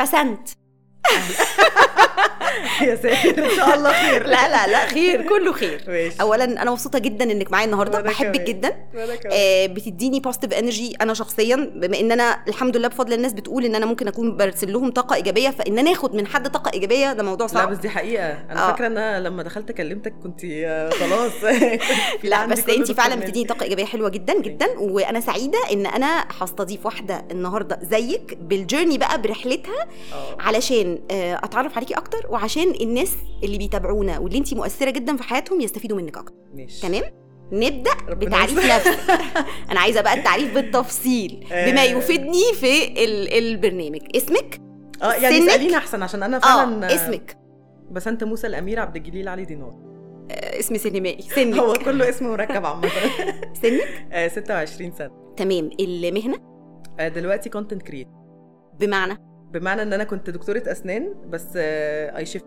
بسنت يا ساتر إن شاء الله خير لا لا لا خير كله خير ماشي اولا أنا مبسوطة جدا إنك معايا النهارده بحبك. جدا. آه، بتديني positive energy أنا شخصيا بما إن أنا الحمد لله بفضل الناس بتقول إن أنا ممكن أكون برسل لهم طاقة إيجابية فإن أنا آخد من حد طاقة إيجابية ده موضوع لا صعب بس دي حقيقة أنا آه. فاكرة إن أنا لما دخلت كلمتك كنت آه، خلاص لا بس انت فعلا. بتديني طاقة إيجابية حلوة جدا جدا وأنا سعيدة إن أنا هستضيف واحدة النهارده زيك بال journey بقى برحلتها آه. علشان آه، أتعرف عليكي أكتر وعشان الناس اللي بيتابعونا واللي انت مؤثرة جدا في حياتهم يستفيدوا منك أكتر. ماشي. تمام؟ نبدأ بتعريف. نفسك أنا عايزة بقى التعريف بالتفصيل بما آه. يفيدني في ال- البرنامج. اسمك؟ آه يعني سنك؟ اسأليني أحسن عشان أنا فعلا آه اسمك. بسنت موسى الأمير عبد الجليل علي دينار. آه، اسم سينمائي. سنك. هو كله اسم مركب عامة. سنك؟ آه، 26 سنة. تمام. المهنة؟ آه، دلوقتي content creator بمعنى؟ بمعنى إن أنا كنت دكتورة أسنان بس إيه shift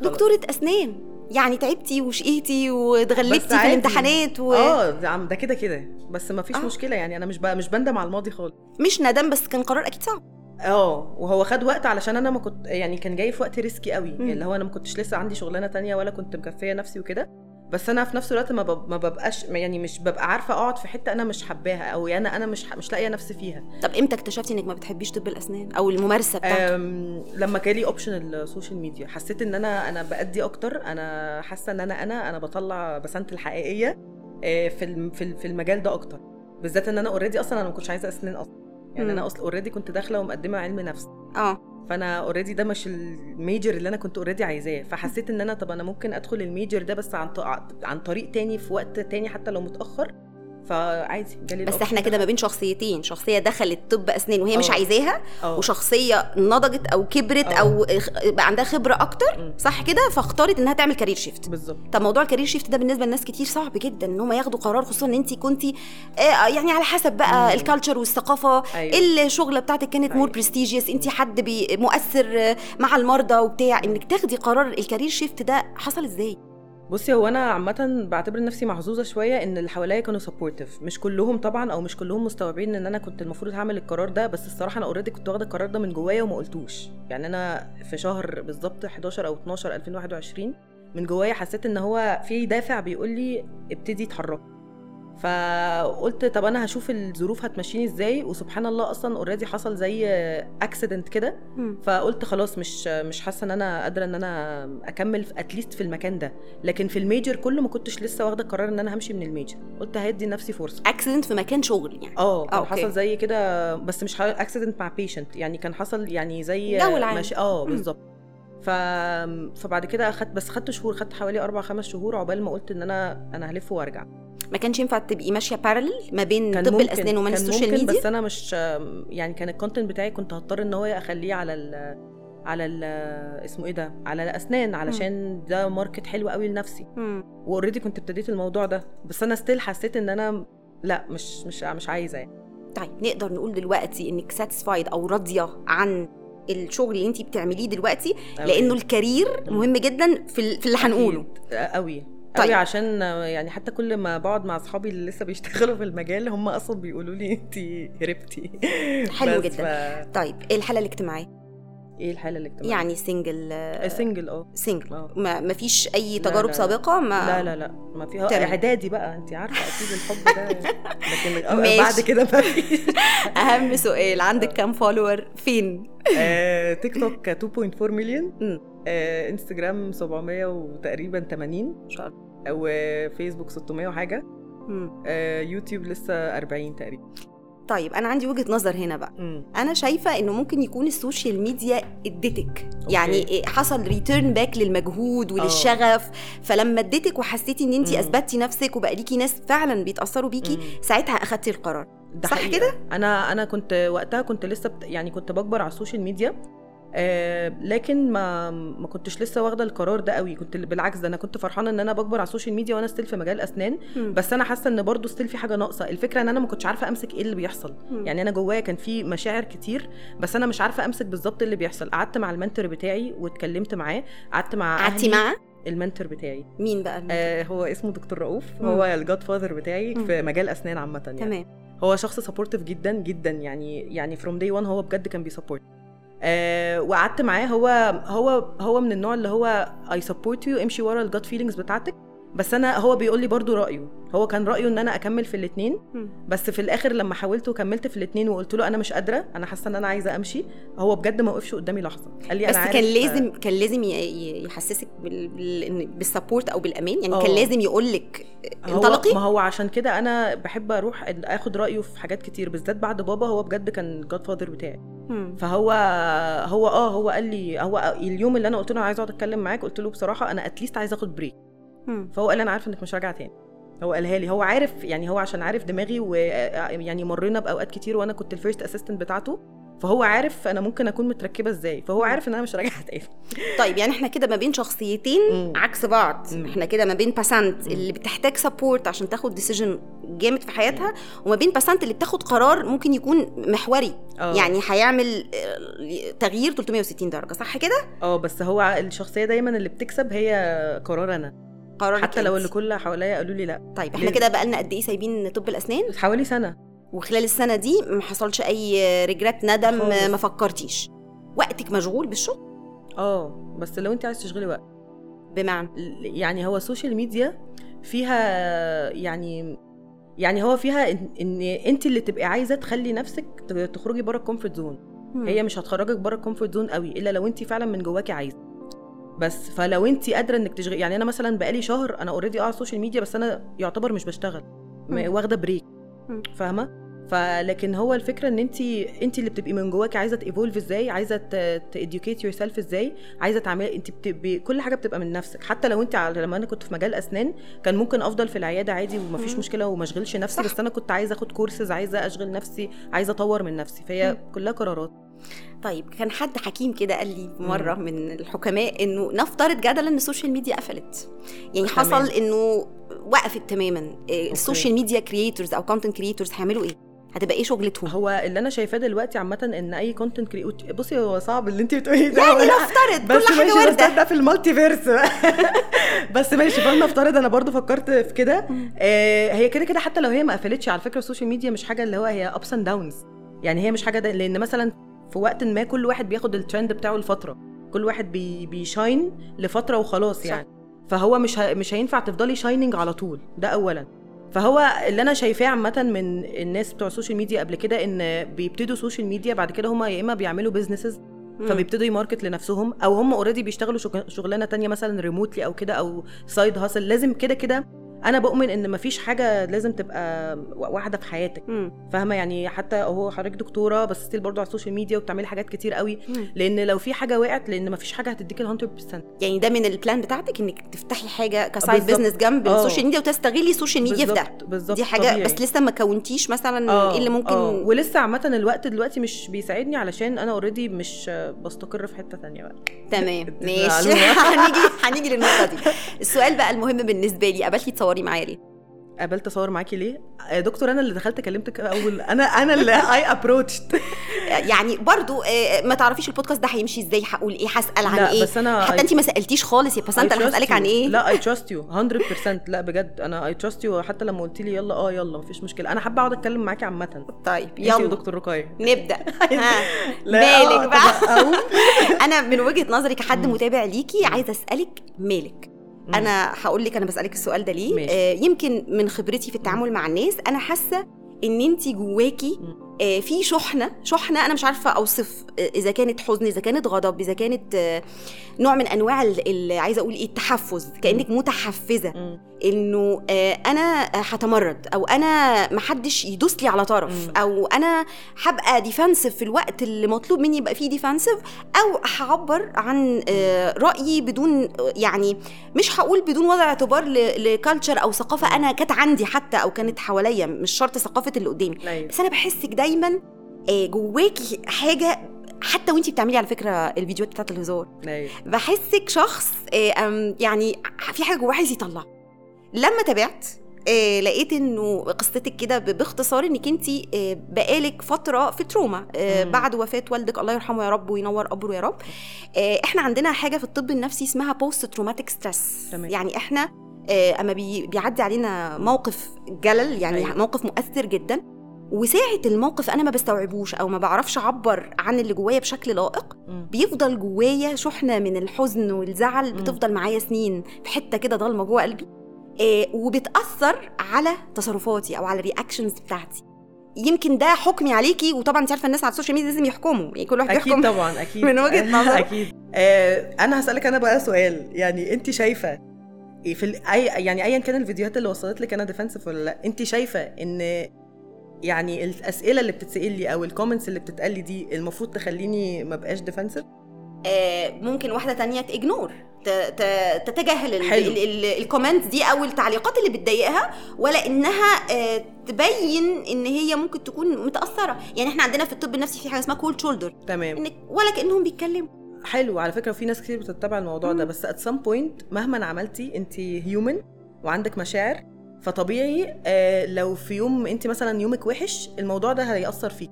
دكتورة أسنان؟ يعني تعبتي وشقيتي واتغلبتي في. الامتحانات و... آه ده كده كده. بس ما فيش آه. مشكلة يعني أنا مش ب... مش بندم على الماضي خالص. مش ندم بس كان قرار أكيد صعب. آه وهو خد وقت علشان أنا ما كنت يعني كان جاي في وقت risky قوي. مم. يعني اللي هو أنا ما كنتش لسه عندي شغلانة تانية ولا كنت مكفية نفسي وكده. بس أنا في نفس الوقت ما, بب... ما ببقاش يعني مش ببقى عارفة أقعد في حتة أنا مش حباها أو أنا أنا مش مش لاقية نفسي فيها. طب إمتى اكتشفتي إنك ما بتحبيش طب الأسنان أو الممارسة بتاعته؟ أم، لما جالي option ال social media حسيت إن أنا أنا بأدي أكتر أنا حاسة إن أنا أنا أنا بطلع بسنت الحقيقية آه، في في ال- في المجال ده أكتر. بالذات إن أنا already أصلا أنا ما كنتش عايزة أسنان أصلا. يعني مم. أنا أصلا already كنت داخلة ومقدمة علم نفس. آه. فانا already ده مش ال major اللي أنا كنت already عايزاه. فحسيت ان أنا طب أنا ممكن ادخل ال major ده بس عن عن طريق تاني في وقت تاني حتى لو متأخر. فعادي جالي بس إحنا ده. كده ما بين شخصيتين شخصية دخلت طب أسنان وهي مش آه. عايزاها آه وشخصية نضجت أو كبرت آه. أو إخ- بقى عندها خبرة أكتر مم. صح كده فاختارت إنها تعمل career shift بالظبط طب موضوع ال career shift ده بالنسبة لناس كتير صعب جدا إن هم ياخدوا قرار خصوصا إن انت كنتي آه يعني على حسب بقى. ال culture والثقافة أيوه الشغله بتاعتك كانت more أيوة. prestigious انت حد مؤثر آه، مع المرضى وبتاع إنك تاخدي قرار ال career shift ده حصل إزاي بصي هو أنا عامة بعتبر نفسي محظوظة شوية إن اللي حواليا كانوا supportive مش كلهم طبعا أو مش كلهم مستوعبين إن أنا كنت المفروض هعمل القرار ده بس الصراحة أنا already كنت واخدة القرار ده من جوايا وما قلتوش. يعني أنا في شهر بالظبط 11 أو 12 2021 من جوايا حسيت إن هو في دافع بيقول لي ابتدي اتحركي فقلت طب أنا هشوف الظروف هتمشيني إزاي وسبحان الله أصلا already حصل زي accident كده. فقلت خلاص مش مش حاسة إن أنا قادرة إن أنا أكمل at least في المكان ده. لكن في ال major كله ما كنتش لسه واخدة القرار إن أنا همشي من ال major. قلت هدي لنفسي فرصة. accident في مكان شغل يعني. آه كان okay. حصل زي كده بس مش accident مع patient يعني كان حصل يعني زي جو العام. ماشي آه. بالظبط. ف... فبعد كده اخدت بس خدت شهور خدت حوالي أربع خمس شهور عقبال ما قلت إن أنا أنا هلف وأرجع. ما كانش ينفع تبقي ماشية parallel ما بين طب ممكن الأسنان ومن كان ال social media؟ بس أنا مش يعني كان ال content بتاعي كنت هضطر إن هو أخليه على ال على ال اسمه إيه ده؟ على الأسنان علشان ده market حلو قوي لنفسي. و already كنت ابتديت الموضوع ده. بس أنا still حسيت إن أنا لأ مش مش مش عايزة يعني. طيب نقدر نقول دلوقتي إنك satisfied أو راضية عن الشغل اللي انت بتعمليه دلوقتي أوي. لأنه ال career. مهم جدا في في اللي هنقوله. قوي طيب. قوي عشان يعني حتى كل ما بقعد مع أصحابي اللي لسه بيشتغلوا في المجال هم أصلا بيقولوا لي انت هربتي حلو جدا. ف... طيب الحالة الاجتماعية إيه الحالة الاجتماعية؟ يعني سنجل سنجل آه. single آه. ما ما فيش أي لا، تجارب لا، سابقة؟ ما لا لا لا. ما فيها تمام. إعدادي بقى. انت عارفة أكيد الحب ده. لكن ماشي. بعد كده ما فيش أهم سؤال. عندك كام follower فين؟ آه، تيك توك 2.4 مليون. آه، انستجرام 700 وتقريبا 80 إن شاء الله. وفيسبوك 600 وحاجة. آه، يوتيوب لسه 40 تقريبا. طيب أنا عندي وجهة نظر هنا بقى مم. أنا شايفة إنه ممكن يكون ال social media ادتك يعني إيه، حصل return back للمجهود وللشغف فلما اديتك وحسيتي إن انت. أثبتي نفسك وبقى ليكي ناس فعلا بيتأثروا بيكي مم. ساعتها أخدتي القرار ده صح. كده؟ أنا أنا كنت وقتها كنت لسه بت... يعني كنت بكبر على ال social media آه لكن ما ما كنتش لسه واخدة القرار ده قوي كنت بالعكس ده أنا كنت فرحانة إن أنا بكبر على ال social media وأنا still في مجال أسنان مم. بس أنا حاسة إن برضو still في حاجة ناقصة الفكرة إن أنا ما كنتش عارفة أمسك إيه اللي بيحصل مم. يعني أنا جوايا كان في مشاعر كتير بس أنا مش عارفة أمسك بالظبط اللي بيحصل قعدت مع ال mentor بتاعي واتكلمت معاه قعدت مع قعدتي أهلي. مع ال mentor بتاعي مين بقى ال mentor؟ آه هو اسمه دكتور رؤوف. هو ال godfather بتاعي مم. في مجال أسنان عامة يعني تمام هو شخص supportive جدا جدا يعني يعني from day 1 هو بجد كان بي support آه وقعدت معاه. هو هو هو من النوع اللي هو I support you امشي ورا ال gut feelings بتاعتك. بس أنا هو بيقول لي برضو رأيه. هو كان رأيه إن أنا أكمل في الاثنين بس في الآخر لما حاولت وكملت في الاثنين وقلت له أنا مش قادرة أنا حاسة إن أنا عايزة أمشي هو بجد ما وقفش قدامي لحظة. قال لي بس أنا كان لازم كان لازم يحسسك بال support أو بالأمان. يعني آه. كان لازم يقول لك انطلقي. ما هو عشان كده أنا بحب أروح آخد رأيه في حاجات كتير بالذات بعد بابا. هو بجد كان godfather بتاعي. فهو هو آه هو قال لي هو اليوم اللي أنا قلت له عايزة أقعد أتكلم معاك قلت له بصراحة أنا at least عايزة آخد break. فهو قال لي أنا عارف إنك مش راجعة تاني. هو قالها لي. هو عارف يعني هو عشان عارف دماغي ويعني مرينا بأوقات كتير وأنا كنت ال first assistant بتاعته فهو عارف أنا ممكن أكون متركبة إزاي فهو عارف إن أنا مش راجعة تاني. طيب يعني إحنا كده ما بين شخصيتين مم. عكس بعض. مم. إحنا كده ما بين باسنت مم. اللي بتحتاج support عشان تاخد decision جامد في حياتها وما بين باسنت اللي بتاخد قرار ممكن يكون محوري. آه. يعني هيعمل آه، تغيير 360 درجة صح كده؟ آه بس هو الشخصية دايما اللي بتكسب هي قرار أنا. قرارك حتى لو. اللي كل اللي حواليا قالوا لي لا. طيب إحنا. كده بقالنا قد إيه سايبين طب الأسنان؟ حوالي سنة. وخلال السنة دي ما حصلش أي regret ندم خالص. ما فكرتيش. وقتك مشغول بالشغل؟ آه بس لو انت عايز تشغلي وقت. بمعنى؟ يعني هو ال social media فيها يعني يعني هو فيها إن, إن انت اللي تبقي عايزة تخلي نفسك تخرجي بره ال comfort zone هي مش هتخرجك بره ال comfort zone قوي إلا لو انت فعلا من جواكي عايزة. بس فلو انت قادرة انك تشغلي يعني أنا مثلا بقالي شهر أنا already آه على ال social media بس أنا يعتبر مش بشتغل. واخدة break. فاهمة فلكن هو الفكرة إن انت انت اللي بتبقي من جواكي عايزة ت evolve إزاي عايزة ت educate yourself إزاي عايزة تعملي انت بتبقي كل حاجة بتبقى من نفسك حتى لو انت على لما أنا كنت في مجال أسنان كان ممكن أفضل في العيادة عادي ومفيش. مشكلة وما أشغلش نفسي. بس أنا كنت عايزة آخد كورسز عايزة أشغل نفسي عايزة أطور من نفسي فهي كلها قرارات طيب كان حد حكيم كده قال لي مرة من الحكماء إنه نفترض جدلا إن ال social media قفلت. يعني تمام. حصل إنه وقفت تماما. إيه، ال social media creators أو content creators هيعملوا إيه؟ هتبقى إيه شغلتهم؟ هو اللي أنا شايفاه دلوقتي عامة إن أي content creator بصي هو صعب اللي انت بتقوليه ده. يعني نفترض بس كل حاجة ماشي بس ده في ال multiverse بس ماشي فلنفترض أنا برضو فكرت في كده. آه هي كده كده حتى لو هي ما قفلتش على فكرة ال social media مش حاجة اللي هو هي ups and downs يعني هي مش حاجة ده لأن مثلا في وقت ما كل واحد بياخد الترند بتاعه لفترة. كل واحد بي ي shine لفترة وخلاص صح. يعني. فهو مش ه... مش هينفع تفضلي shining على طول. ده اولا. فهو اللي أنا شايفاه عامه من الناس بتوع ال social media قبل كده إن بيبتدوا social media بعد كده هم يا إما بيعملوا businesses. فبيبتدوا ي market لنفسهم أو هم already بيشتغلوا شغ- شغلانة تانية مثلا remotely أو كده أو side hustle لازم كده كده أنا بؤمن إن مفيش حاجة لازم تبقى واحدة في حياتك. فاهمة يعني حتى هو حضرتك دكتورة بس still برضه على ال social media وبتعملي حاجات كتير قوي مم. لأن لو في حاجة وقعت لأن مفيش حاجة هتديك ال 100% يعني ده من ال plan بتاعتك إنك تفتحي حاجة ك side. business جنب آه. ال social media وتستغلي ال social media في ده بالظبط دي حاجة طبيعي. بس لسه ما كونتيش مثلا آه، إيه اللي ممكن آه. ولسه عامة الوقت دلوقتي مش بيساعدني علشان أنا already مش بستقر في حتة تانية بقى تمام ماشي. هنيجي هنيجي للنقطة دي السؤال بقى المهم بالنسبة لي قبلتي تصوري معايا ليه؟ قبلت اصور معاكي ليه؟ يا دكتور أنا اللي دخلت كلمتك اول أنا أنا اللي I approached يعني برضو آه، ما تعرفيش البودكاست ده هيمشي إزاي؟ هقول إيه؟ هسأل عن لا إيه؟ بس أنا حتى انت ما سألتيش خالص يا بس انت اللي هسألك عن إيه؟ لا I trust you 100% لا بجد. أنا I trust you حتى لما قلت لي يلا آه يلا مفيش مشكلة. أنا حابة أقعد أتكلم معاكي عامة. طيب يلا. ودكتور رقايه نبدأ. ها. مالك آه، بقى. أنا من وجهة نظري كحد. متابع ليكي عايزة أسألك مالك. مم. أنا هقول لك أنا بسألك السؤال ده ليه ماشي. آه يمكن من خبرتي في التعامل مع الناس أنا حاسة إن انت جواكي في شحنة شحنة أنا مش عارفة أوصف آه إذا كانت حزن إذا كانت غضب إذا كانت آه نوع من أنواع ال- ال- عايزة أقول إيه التحفز كأنك متحفزة. إنه آه، أنا هتمرد أو أنا محدش يدوس لي على طرف. أو أنا هبقى defensive في الوقت اللي مطلوب مني يبقى فيه defensive أو هعبر عن آه، رأيي بدون يعني مش هقول بدون وضع اعتبار لكالتشر أو ثقافة أنا كانت عندي حتى أو كانت حواليا مش شرط ثقافة اللي قدامي أيوة. بس أنا بحسك دايما آه، جواكي حاجة حتى وانتي بتعملي على فكرة الفيديوهات بتاعت الهزار أيوة. بحسك شخص آه، يعني في حاجة جواه عايز يطلع لما تابعت آه، لقيت إنه قصتك كده باختصار إنك انت بقالك فترة في trauma آه،. بعد وفاة والدك الله يرحمه يا رب وينور قبره يا رب آه، إحنا عندنا حاجة في الطب النفسي اسمها post traumatic stress. يعني إحنا آه، أما بي- بيعدي علينا موقف جلل يعني. أيوة. موقف مؤثر جدا وساعة الموقف أنا ما بستوعبوش أو ما بعرفش أعبر عن اللي جوايا بشكل لائق. بيفضل جوايا شحنة من الحزن والزعل مم. بتفضل معايا سنين في حتة كده ضلمة جوه قلبي آه وبتأثر على تصرفاتي أو على ال reactions بتاعتي يمكن ده حكمي عليكي وطبعا انت عارفة الناس على ال social media لازم يحكموا يعني كل واحد أكيد يحكم طبعا أكيد من وجهة نظر. أكيد آه أنا هسألك أنا بقى سؤال يعني انت شايفة إيه في اي يعني ايا كان الفيديوهات اللي وصلت لك أنا defensive ولا لأ انت شايفة إن يعني الأسئلة اللي بتتسأل لي أو ال comments اللي بتتقال لي دي المفروض تخليني ما بقاش defensive آه، ممكن واحدة تانية ت ignore تتجاهل ال- حلو. ال- ال- ال comments دي أو التعليقات اللي بتضايقها ولا إنها آه، تبين إن هي ممكن تكون متأثرة. يعني إحنا عندنا في الطب النفسي في حاجة اسمها cold shoulder تمام. انك ولا كأنهم بيتكلموا. حلو. على فكرة وفي ناس كتير بتتبع الموضوع ده مم. بس at some point مهما عملتي انت human وعندك مشاعر فطبيعي آه لو في يوم انت مثلا يومك وحش الموضوع ده هيأثر فيك.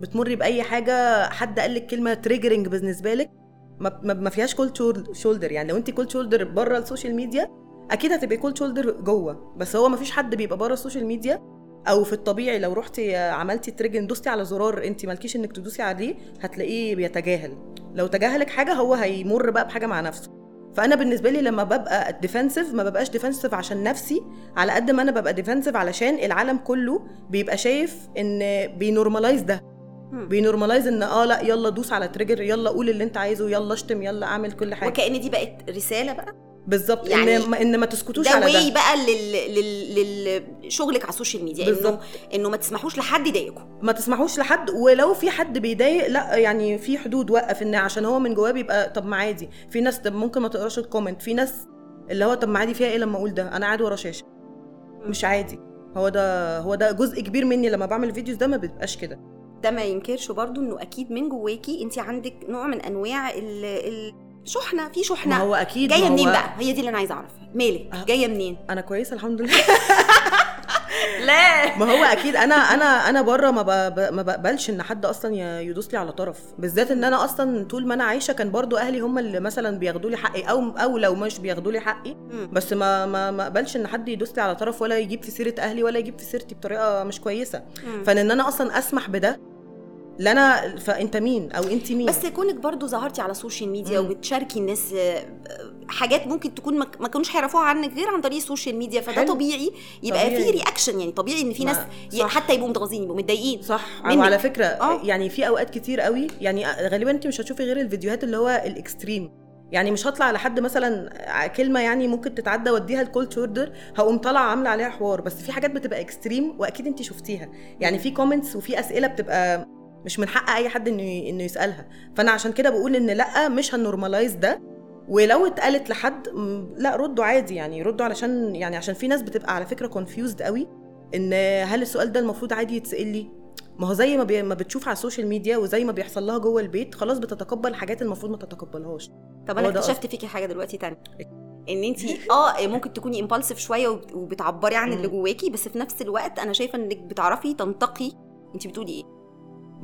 بتمري بأي حاجة حد قال لك كلمة triggering بالنسبة لك ما, فيهاش cold shoulder يعني لو انت cold shoulder بره ال social media أكيد هتبقي cold shoulder جوه. بس هو ما فيش حد بيبقى بره ال social media أو في الطبيعي لو رحتي عملتي trigger دوستي على زرار انت مالكيش إنك تدوسي عليه هتلاقيه بيتجاهل. لو تجاهلك حاجة هو هيمر بقى بحاجة مع نفسه. فأنا بالنسبة لي لما ببقى defensive ما ببقاش defensive عشان نفسي على قد ما أنا ببقى defensive علشان العالم كله بيبقى شايف إن بي normalize ده. مم. بينورماليز إن آه لأ يلا دوس على trigger يلا قول اللي أنت عايزه يلا اشتم يلا أعمل كل حاجة. وكأن دي بقت رسالة بقى؟ بالظبط. يعني ان ما إن ما تسكتوش ده على way ده. بقى لل... لل... لشغلك على السوشيال ميديا. إنه بالظبط. إنه ما تسمحوش لحد يضايقكم. ما تسمحوش لحد ولو في حد بيضايق لا يعني في حدود وقف ان عشان هو من جواه بيبقى طب ما عادي. في ناس طب ممكن ما تقراش ال comment في ناس اللي هو طب ما عادي فيها إيه لما أقول ده؟ أنا قاعد ورا شاشة. مش عادي. هو ده هو ده جزء كبير مني لما بعمل فيديوز ده ما بيبقاش كده. ده ما ينكرش برضو إنه أكيد من جواكي انت عندك نوع من أنواع ال- الشحنه في ما شحنه هو أكيد جاية ما هو منين بقى؟ هي دي اللي أنا عايزة أعرفها. مالك؟ أه. جاية منين؟ أنا كويسة الحمد لله. لا. ما هو أكيد أنا أنا أنا بره ما ما بقبلش إن حد أصلا يدوس لي على طرف. بالذات إن أنا أصلا طول ما أنا عايشة كان برضو أهلي هم اللي مثلا بياخدوا لي حقي أو أو لو مش بياخدوا لي حقي. بس ما ما ما اقبلش إن حد يدوس لي على طرف ولا يجيب في سيرة أهلي ولا يجيب في سيرتي بطريقة مش كويسة. فإن ان أنا أصلا أسمح بده لا أنا فانت مين أو أنت مين بس كونك برضو ظهرتي على السوشيال ميديا مم. وبتشاركي الناس آه، حاجات ممكن تكون ما كانوش هيعرفوها عنك غير عن طريق السوشيال ميديا فده حلو. طبيعي يبقى طبيعي. في reaction يعني طبيعي إن في ناس صح. حتى يبقوا متغاظين يبقوا متضايقين صح منك. وعلى فكرة آه. يعني في أوقات كتير قوي يعني غالبا أنت مش هتشوفي غير الفيديوهات اللي هو ال extreme يعني مش هطلع لحد مثلا كلمة يعني ممكن تتعدى وأديها ال cold shoulder هقوم طالعة عاملة عليها حوار بس في حاجات بتبقى extreme وأكيد أنت شفتيها يعني في comments وفي أسئلة بتبقى مش من حق أي حد إنه إنه يسألها. فأنا عشان كده بقول إن لأ مش هن normalize ده. ولو اتقالت لحد لأ ردوا عادي يعني. ردوا علشان يعني عشان في ناس بتبقى على فكرة confused قوي إن هل السؤال ده المفروض عادي يتسأل لي؟ ما هو زي ما, بي... ما بتشوف على السوشيال ميديا وزي ما بيحصل لها جوه البيت خلاص بتتقبل حاجات المفروض ما تتقبلهاش. طب أنا اكتشفت فيكي حاجة دلوقتي تانية. إن انت آه ممكن تكوني امبالسيف شوية وب- وبتعبري عن اللي. جواكي بس في نفس الوقت أنا شايفة إنك بتعرفي تنتقي انت بتقولي إيه.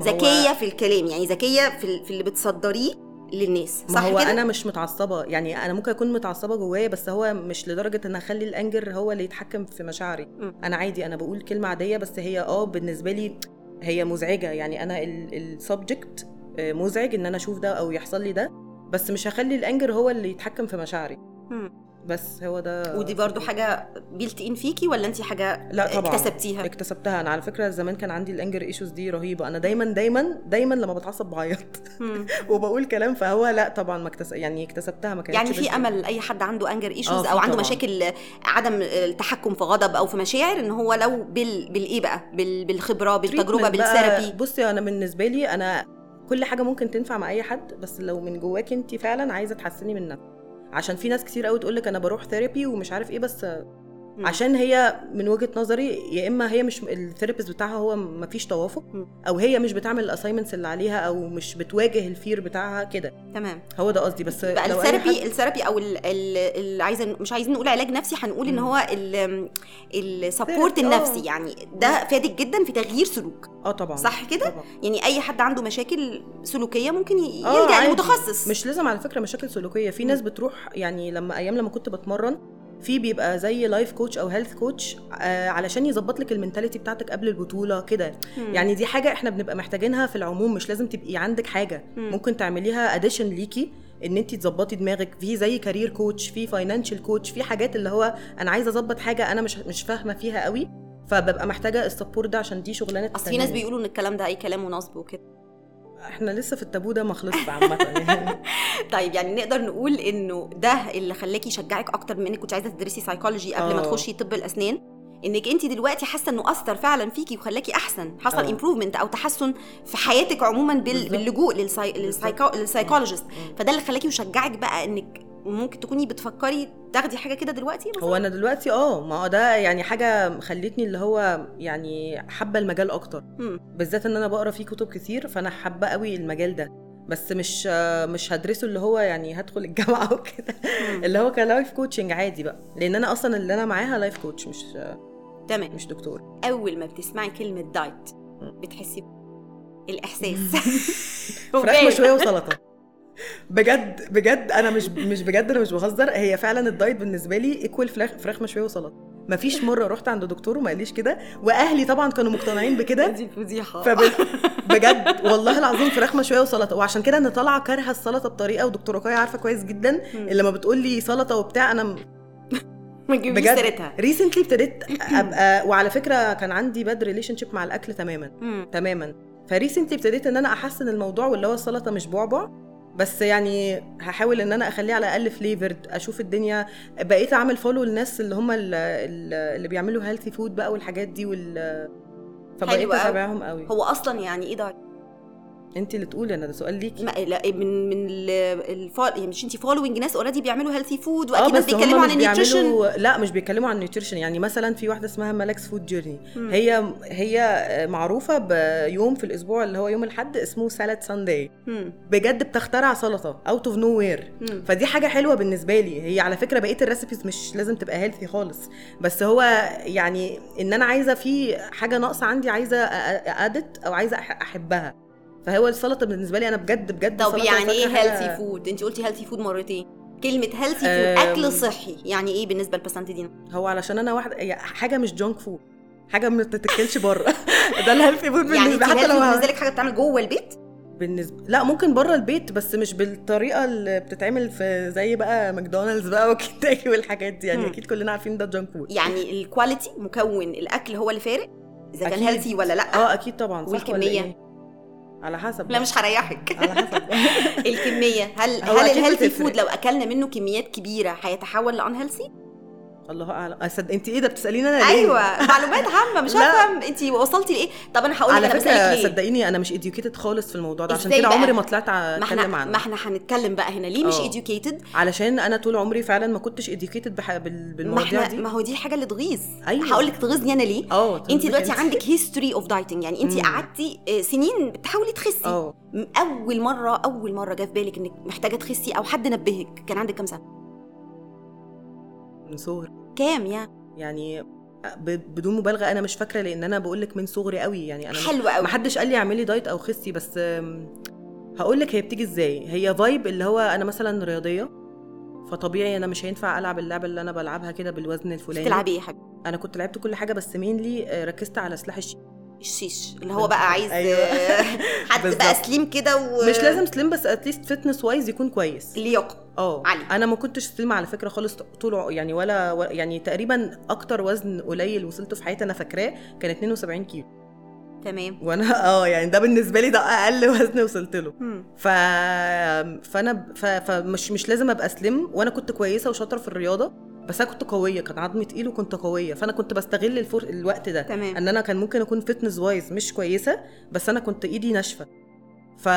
ذكية في الكلام يعني ذكية في, في اللي بتصدريه للناس ما صح هو كده أنا مش متعصبة يعني أنا ممكن أكون متعصبة جوايا بس هو مش لدرجة إن أخلي الانجر هو اللي يتحكم في مشاعري مم. أنا عادي أنا بقول كلمة عادية بس هي آه بالنسبة لي هي مزعجة يعني أنا ال subject مزعج إن أنا أشوف ده أو يحصل لي ده بس مش هخلي ال anger هو اللي يتحكم في مشاعري مم. بس هو ده ودي برضو حاجة built in فيكي ولا انت حاجة لا طبعا. اكتسبتيها؟ اكتسبتها. أنا على فكرة زمان كان عندي ال anger issues دي رهيبة. أنا دايما دايما دايما لما بتعصب بعيط. وبقول كلام فهو لا طبعا ما اكتسب يعني اكتسبتها ما كانتش يعني في أمل أي حد عنده anger issues في أو عنده طبعاً. مشاكل عدم التحكم في غضب أو في مشاعر إن هو لو بال بالإيه بقى؟ بال... بالخبرة بالتجربة بال therapy بصي أنا بالنسبة لي أنا كل حاجة ممكن تنفع مع أي حد بس لو من جواك انت فعلا عايزة تحسني من نفسك. عشان في ناس كتير قوي تقول لك أنا بروح therapy ومش عارف إيه بس عشان هي من وجهة نظري يا إما هي مش ال therapist بتاعها هو ما فيش توافق. أو هي مش بتعمل ال assignments اللي عليها أو مش بتواجه ال fear بتاعها كده تمام هو ده قصدي بس بقى ال therapy حد- ال therapy أو ال- ال- اللي عايزة مش عايزين نقول علاج نفسي هنقول إن. هو ال support therapy، آه. النفسي يعني ده فادك جدا في تغيير سلوك آه طبعا صح كده. يعني أي حد عنده مشاكل سلوكية ممكن آه، يلجأ. لمتخصص مش لازم على فكرة مشاكل سلوكية في ناس بتروح يعني لما أيام لما كنت بتمرن في بيبقى زي life coach أو health coach علشان يظبط لك ال mentality بتاعتك قبل البطولة كده. يعني دي حاجة إحنا بنبقى محتاجينها في العموم مش لازم تبقي عندك حاجة مم. ممكن تعمليها addition ليكي إن انت تظبطي دماغك في زي career coach في financial coach في حاجات اللي هو أنا عايزة أظبط حاجة أنا مش مش فاهمة فيها قوي فببقى محتاجة ال support ده عشان دي شغلانة أصل في ناس. بيقولوا إن الكلام ده أي كلام ونصب وكده إحنا لسه في التابو ده ما خلصش عامة يعني طيب يعني نقدر نقول إنه ده اللي خلاكي يشجعك أكتر من إنك كنت عايزة تدرسي سايكولوجي قبل ما آه. تخشي طب الأسنان إنك أنت دلوقتي حاسة إنه أثر فعلا فيكي وخلاكي أحسن حصل آه. improvement أو تحسن في حياتك عموما بال... باللجوء للساي... للسايكو... لل psychologist مم. فده اللي خلاكي وشجعك بقى إنك ممكن تكوني بتفكري تاخدي حاجة كده دلوقتي مثلا؟ هو أنا دلوقتي آه ما هو ده يعني حاجة خلتني اللي هو يعني حابة المجال أكتر. بالذات إن أنا بقرأ فيه كتب كتير فأنا حابة قوي المجال ده. بس مش مش هدرسه اللي هو يعني هدخل الجامعة وكده. اللي هو ك life coaching عادي بقى. لأن أنا أصلا اللي أنا معاها life coach مش تمام. مش دكتور. أول ما بتسمعي كلمة diet. بتحسي الاحساس فراخ. مشوية وسلطة. بجد بجد أنا مش مش بجد أنا مش بهزر. هي فعلا ال diet بالنسبة لي equal فراخ فراخ مشوية وسلطة. مفيش مرة رحت عند دكتور وما قاليش كده وأهلي طبعا كانوا مقتنعين بكده. دي فضيحة. فبجد والله العظيم فراخ مشوية وسلطة. وعشان كده أنا طالعة كارهة السلطة بطريقة ودكتور رقايه عارفة كويس جدا. اللي لما بتقول لي سلطة وبتاع أنا ما تجيبيش بجد. سيرتها. recently ابتديت أبقى وعلى فكرة كان عندي bad relationship مع الأكل تماما. تماما. ف recently ابتديت إن أنا أحسن الموضوع واللي هو السلطة مش بعبع. بس يعني هحاول إن أنا أخليه على الأقل فليفرد أشوف الدنيا. بقيت أعمل follow للناس اللي هم ال- ال- اللي بيعملوا healthy food بقى والحاجات دي وال فبقيت. أتابعهم قوي. هو أصلا يعني إيه diet انت اللي تقولي أنا ده سؤال ليكي. ما لا من من ال follow يعني مش انت following ناس already بيعملوا healthy food آه وأكيد ناس بس بيتكلموا عن ال nutrition لا مش بيتكلموا عن ال nutrition يعني مثلا في واحدة اسمها مالكس Food Journey. هي هي معروفة بيوم في الأسبوع اللي هو يوم الأحد اسمه Salad Sunday. بجد بتخترع سلطة out of nowhere. فدي حاجة حلوة بالنسبة لي. هي على فكرة بقية ال recipes مش لازم تبقى healthy خالص. بس هو يعني إن أنا عايزة في حاجة ناقصة عندي عايزة add أو عايزة أحبها. فهو السلطة بالنسبة لي أنا بجد بجد طب يعني إيه healthy food انت قلتي healthy food مرتين كلمة healthy food. أكل صحي يعني إيه بالنسبة لبسنت دينا؟ هو علشان أنا واحدة حاجة مش junk food حاجة ما بتتاكلش بره ده ال healthy food يعني انت بالنسبة حتى لو بالنسبة لك حاجة بتعمل جوه البيت؟ بالنسبة لا ممكن بره البيت بس مش بالطريقة اللي بتتعمل في زي بقى ماكدونالدز بقى وكنتاكي والحاجات دي يعني مم. أكيد كلنا عارفين ده junk food يعني ال quality مكون الأكل هو اللي فارق؟ إذا كان. healthy ولا لأ؟ آه أكيد طبعا صح ولا والكمية؟ إيه؟ على حسب لا مش هريحك على حسب الكمية هل هل ال healthy. food لو أكلنا منه كميات كبيرة هيتحول ل unhealthy؟ الله أعلم. أصد... انت إيه ده؟ بتسأليني أنا ليه؟ أيوه معلومات عامة مش لا. هفهم أنت وصلتي لإيه؟ طب أنا هقول لك بسألك ليه؟ صدقيني أنا مش educated خالص في الموضوع ده عشان كده؟ عمري ما طلعت ما أتكلم ما عنه. إحنا هنتكلم بقى هنا. ليه مش آه. educated علشان أنا طول عمري فعلا ما كنتش educated بح... ما بالمواضيع إحنا دي. ما هو دي الحاجة اللي تغيظ. أيوة. هقول لك تغيظني أنا ليه؟ آه انت دلوقتي عندك history of dieting يعني انت. قعدتي آه، سنين بتحاولي تخسي. م- أول مرة أول مرة جه في بالك إنك محتاجة تخسي أو حد نبهك؟ كان عندك كام سنة؟ من صغري. كام يعني؟ ب... بدون مبالغة أنا مش فاكرة لأن أنا بقول لك من صغري قوي يعني. أنا حلوة قوي. ما حدش قال لي اعملي diet أو خسي بس هقول لك هي بتيجي إزاي. هي vibe اللي هو أنا مثلا رياضية فطبيعي أنا مش هينفع ألعب اللعبة اللي أنا بلعبها كده بالوزن الفلاني. بتلعبي إيه يا حبيبي؟ أنا كنت لعبت كل حاجة بس mainly ركزت على سلاح الشيء الشيش اللي هو بقى عايز أيوة. آه، حد بقى. slim كده و مش لازم slim بس at least fitness wise يكون كويس. لياقة. آه عالي. أنا ما كنتش slim على فكرة خالص طول يعني ولا ولا- يعني تقريبا أكتر وزن قليل وصلته في حياتي أنا فاكراه كان 72 كيلو تمام وأنا آه يعني ده بالنسبة لي ده أقل وزن وصلت له مم. ف... فأنا ب- ف... فمش مش لازم أبقى slim وأنا كنت كويسة وشاطرة في الرياضة بس أنا كنت قوية كان عظمي تقيل وكنت قوية فأنا كنت بستغل الفر... الوقت ده تمام. إن أنا كان ممكن أكون fitness wise مش كويسة بس أنا كنت إيدي ناشفة ف...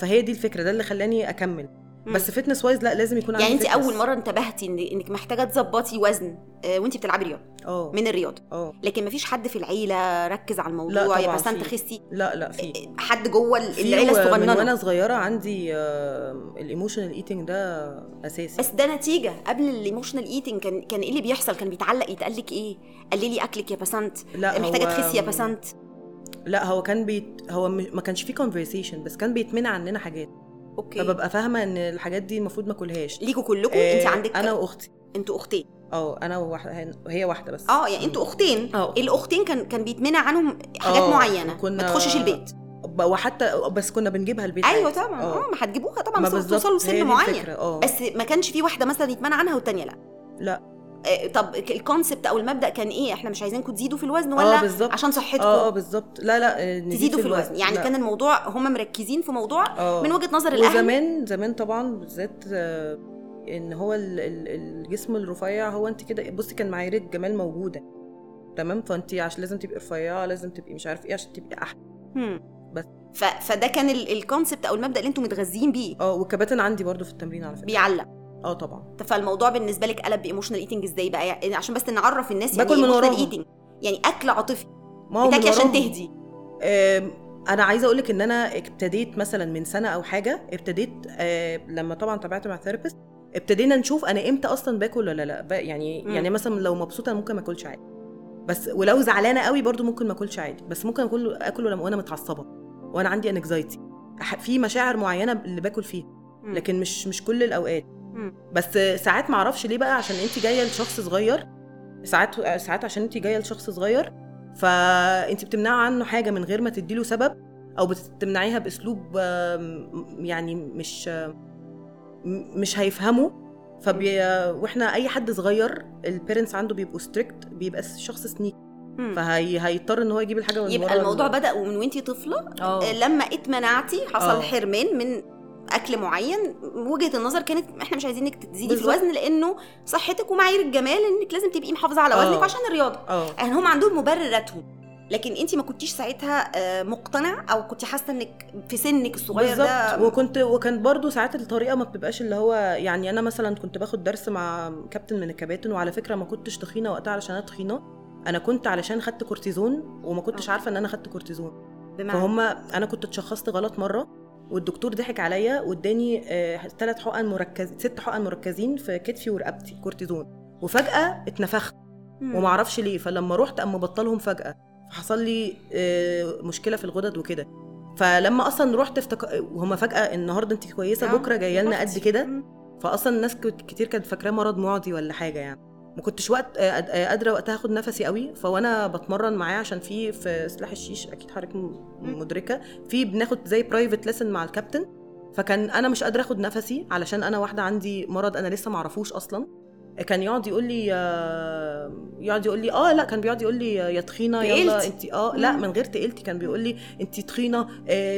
فهي دي الفكرة ده اللي خلاني أكمل. بس fitness wise لا لازم يكون يعني انت fitness. اول مرة انتبهتي إن- إنك محتاجة تظبطي وزن آه، وانت بتلعبي رياضة آه. من الرياضة. آه. لكن مفيش حد في العيلة ركز على لا الموضوع يا طبعاً بسنت في. خسي لا لا في. حد جوه العيلة و- من وأنا الصغننه صغيرة عندي ال emotional eating ده أساسي. بس ده نتيجة. قبل ال emotional eating كان كان إيه اللي بيحصل؟ كان بيتعلق يتقال لك إيه؟ قللي أكلك يا بسنت لا محتاجة تخسي يا بسنت لا هو كان بيت هو ما كانش فيه conversation بس كان بيتمنع عننا حاجات. okay. فببقى فاهمة إن الحاجات دي المفروض ما أكلهاش. ليكوا كلكم آه، انت عندك أنا وأختي. أنتوا أختين. آه أنا وواحدة هي واحدة بس. آه يعني أنتوا أختين. آه الأختين كان كان بيتمنع عنهم حاجات آه، معينة. كنا- ما تخشش البيت. وحتى بس كنا بنجيبها البيت أيوه. طبعا. آه. ما هتجيبوها طبعا بس توصلوا لسن دي معين. آه. بس ما كانش في واحدة مثلا يتمنع عنها والتانية لأ. لأ. آه، طب الكونسبت أو المبدأ كان إيه؟ إحنا مش عايزينكم تزيدوا في الوزن آه ولا بالظبط. عشان صحتكم؟ آه آه بالظبط. لا لا آه، تزيدوا في الوزن. يعني لا. كان الموضوع هم مركزين في موضوع آه. من وجهة نظر الأهل. وزمان زمان طبعا بالذات آه، إن هو ال- ال- الجسم الرفيع هو أنت كده بصي كان معايير الجمال موجودة. تمام؟ فأنت عشان لازم تبقي رفيعة لازم تبقي مش عارف إيه عشان تبقي أحلى. بس. ف... فده كان ال- ال concept أو المبدأ اللي أنتم متغذيين بيه. آه والكباتن عندي برضو في التمرين على فكرة. بيعلق. آه طبعا فالموضوع بالنسبة لك قلب ب emotional eating إزاي بقى يعني عشان بس نعرف الناس يعني باكل من إيه وراهم. eating يعني أكل عاطفي ما هو من بتاكلي عشان. تهدي أنا عايزة أقول لك إن أنا ابتديت مثلا من سنة أو حاجة ابتديت آه، لما طبعا تابعت مع therapist ابتدينا نشوف أنا إمتى أصلا باكل ولا لأ يعني مم. يعني مثلا لو مبسوطة أنا ممكن ما أكلش عادي بس ولو زعلانة قوي برضو ممكن ما أكلش عادي بس ممكن أكل آكل لما وأنا متعصبة وأنا عندي anxiety في مشاعر معينة اللي باكل فيها. لكن مش مش كل الأوقات. بس ساعات ما أعرفش ليه بقى عشان انت جاية لشخص صغير. ساعات ساعات عشان انت جاية لشخص صغير فانت بتمنعي عنه حاجة من غير ما تديله سبب أو بتمنعيها بأسلوب يعني مش مش هيفهمه. فبي وإحنا أي حد صغير ال parents عنده بيبقوا strict بيبقى الشخص sneaky مم. فهيضطر إن هو يجيب الحاجة من يبقى الموضوع ال- بدأ ومن وأنتي طفلة آه، لما اتمنعتي حصل آه. حرمان من أكل معين وجهة النظر كانت إحنا مش عايزينك تزيدي في. الوزن لأنه صحتك ومعايير الجمال إنك لازم تبقي محافظة على آه. وزنك عشان الرياضة. آه. يعني هم عندهم مبرراتهم. لكن أنت ما كنتيش ساعتها آه، مقتنع أو كنت حاسة إنك في سنك الصغير ده وكنت وكان برضو ساعات الطريقة ما بتبقاش اللي هو يعني أنا مثلا كنت باخد درس مع كابتن من الكباتن وعلى فكرة ما كنتش تخينة وقتها علشان أنا تخينة. أنا كنت علشان خدت كورتيزون وما كنتش آه. عارفة إن أنا خدت كورتيزون. بمعنى؟ فهم أنا كنت اتشخصت غلط مرة. والدكتور ضحك عليا واداني ثلاث حقن مركز ست حقن مركزين في كتفي ورقبتي كورتيزون. وفجأة اتنفخت. أعرفش ليه. فلما رحت أما بطلهم فجأة. فحصل لي آه، مشكلة في الغدد وكده. فلما أصلا رحت افتك... وهما فجأة النهارده انت كويسة آه، بكرة جاية لنا قد. كده. فاصلا الناس كت- كتير كانت فاكراه مرض معدي ولا حاجة يعني. ما كنتش وقت آه، آه، قادرة وقتها أخد نفسي قوي فوأنا بتمرن معاه عشان في في سلاح الشيش أكيد حضرتك. مدركة في بناخد زي برايفت ليسن مع الكابتن فكان أنا مش قادرة أخد نفسي علشان أنا واحدة عندي مرض أنا لسه معرفوش أصلا كان يقعد يقول لي آه، يقعد يقول لي آه لأ كان بيقعد يقول لي يا تخينة يلا. أنت آه لأ. من غير تقلتي كان بيقول لي أنت تخينة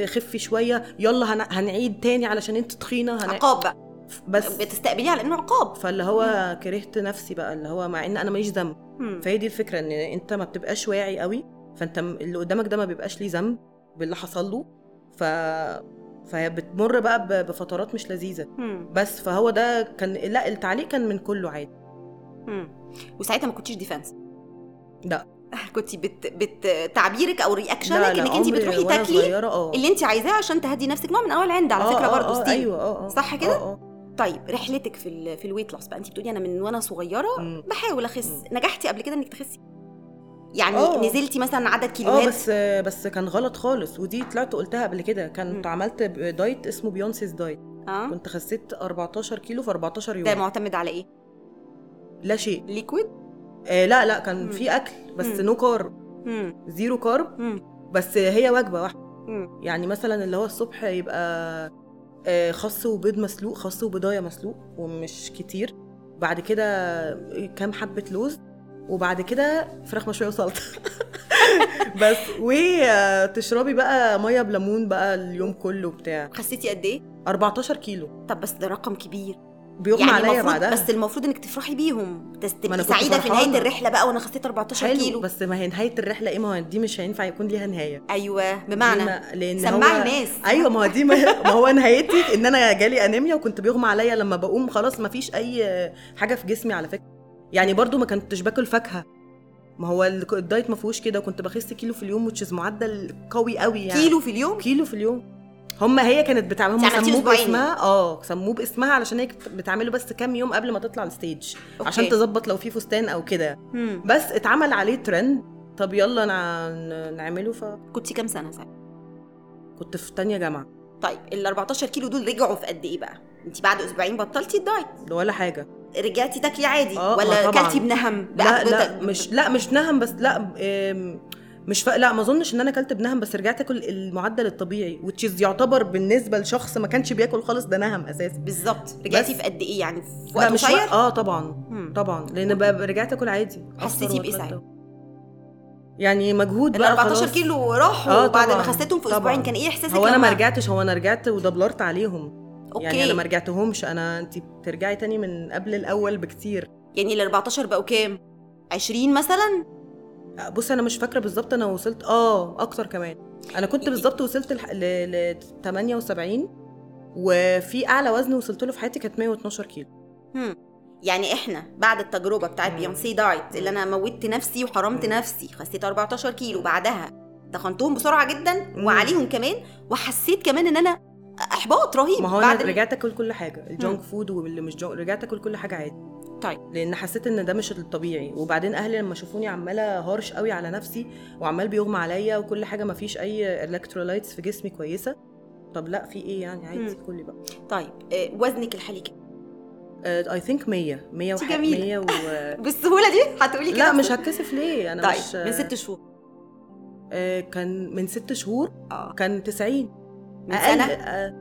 خفي شوية يلا هن- هنعيد تاني علشان أنت تخينة. عقاب بقى بس بتستقبليه على انه عقاب. فاللي هو كرهت نفسي بقى اللي هو مع إن أنا ماليش ذنب. مم. فهي دي الفكرة إن أنت ما بتبقاش واعي قوي فأنت اللي قدامك ده ما بيبقاش ليه ذنب باللي حصل له. ف فهي بتمر بقى بفترات مش لذيذة. مم. بس فهو ده كان لا التعليق كان من كله عادي. مم. وساعتها ما كنتيش defense لا. كنت بت... بت... تعبيرك أو رياكشنك إنك انت بتروحي تاكلي آه. اللي انت عايزاه عشان تهدي نفسك. نوع من أنواع العند على آه، فكرة آه، برضه آه، still. أيوه آه صح كده؟ آه آه طيب رحلتك في ال... في ال weight loss بقى. انت بتقولي أنا من وأنا صغيرة. بحاول أخس. نجحتي قبل كده إنك تخسي؟ يعني آه. نزلتي مثلا عدد آه كيلوات بس بس كان غلط خالص ودي طلعت قلتها قبل كده. كنت مم. عملت دايت اسمه Beyonce's diet آه. كنت خسيت 14 كيلو في 14 ده يوم معتمد على إيه؟ لا شيء. liquid آه لا لا كان مم. في أكل بس مم. no carb zero carb بس هي وجبة واحدة. يعني مثلا اللي هو الصبح يبقى آه، خس وبيض مسلوق خس وبيضايه مسلوق ومش كتير. بعد كده كام حبة لوز وبعد كده فراخ مشوية وسلطة. بس وتشربي بقى مية بليمون بقى اليوم كله بتاع. خسيتي قد إيه؟ 14 كيلو. طب بس ده رقم كبير. بيغمى يعني عليا بعدها. بس المفروض انك تفرحي بيهم. تبقي سعيده في نهاية. الرحلة بقى وأنا خسيت 14 حلو كيلو. بس ما هي نهاية الرحلة إيه؟ ما هو دي مش هينفع يكون ليها نهاية. أيوه بمعنى ما- لأن سمعي الناس. أيوه ما هو دي ما هو نهايتي إن أنا جالي أنيميا وكنت بيغمى عليا لما بقوم خلاص ما فيش أي حاجة في جسمي على فكرة. يعني برضو ما كنتش باكل فاكهة. ما هو ال- ال diet ما فيهوش كده كنت بخس كيلو في اليوم وده is معدل قوي قوي يعني. كيلو في اليوم؟ كيلو في اليوم. هم هي كانت بتعمل هم سموه. باسمها آه سموه باسمها علشان هي بتعمله بس كام يوم قبل ما تطلع ال stage okay. عشان تظبط لو في فستان أو كده. بس اتعمل عليه ترند. طب يلا نع... نعمله فكنت كنتي كام سنة ساعتها؟ في تانية جامعة. طيب ال 14 كيلو دول رجعوا في قد إيه بقى؟ انت بعد أسبوعين بطلتي الدايت؟ ولا حاجة. رجعتي تاكلي عادي؟ آه، ولا ما طبعاً. اكلتي بنهم لا لا مش لا مش نهم بس لا مش ف... لا ما اظنش ان أنا اكلت بنهم بس رجعت اكل المعدل الطبيعي وتشيز يعتبر بالنسبة لشخص ما كانش بياكل خالص ده نهم أساسا. بالظبط. رجعتي بس- في قد إيه يعني؟ في وقت مش قصير؟ وق- آه طبعا. مم. طبعا. لأن ب- رجعت اكل عادي. حسيتي وأتغدى. ساعتها؟ يعني مجهود بقى 14 خلاص. كيلو راحوا آه وبعد ما خسيتهم في. أسبوعين كان إيه إحساسك هو أنا ما رجعتش هو أنا رجعت ودبلرت عليهم. أوكي يعني أنا ما رجعتهمش. أنا انت بترجعي تاني من قبل الأول بكتير. يعني ال 14 بقوا كام؟ 20 مثلا؟ بص أنا مش فاكرة بالظبط أنا وصلت آه أكتر كمان أنا كنت بالظبط وصلت ل ل 78 وفي أعلى وزن وصلت له في حياتي كانت 112 كيلو هم. يعني إحنا بعد التجربة بتاعت. بيونسي دايت اللي أنا موتت نفسي وحرمت. نفسي خسيت 14 كيلو بعدها تخنتهم بسرعة جدا. وعليهم كمان وحسيت كمان إن أنا إحباط رهيب ما هو بعد أنا رجعت آكل كل حاجة. ال junk food واللي مش junk رجعت آكل كل حاجة عادي طيب لأن حسيت إن ده مش الطبيعي. وبعدين أهلي لما شافوني عمالة هارش قوي على نفسي وعمال بيغمى عليا وكل حاجة ما فيش أي electrolytes في جسمي كويسة. طب لأ في إيه يعني؟ عادي. كلي بقى. طيب آه، وزنك الحالي كام I think 100 100 انت وحاجه جميلة. 100 و... بالسهولة دي؟ هتقولي كده لأ مش هتكسف ليه؟ أنا طيب مش من ست شهور. آه، كان من ست شهور آه. كان 90 من أقل- سنة؟ آه،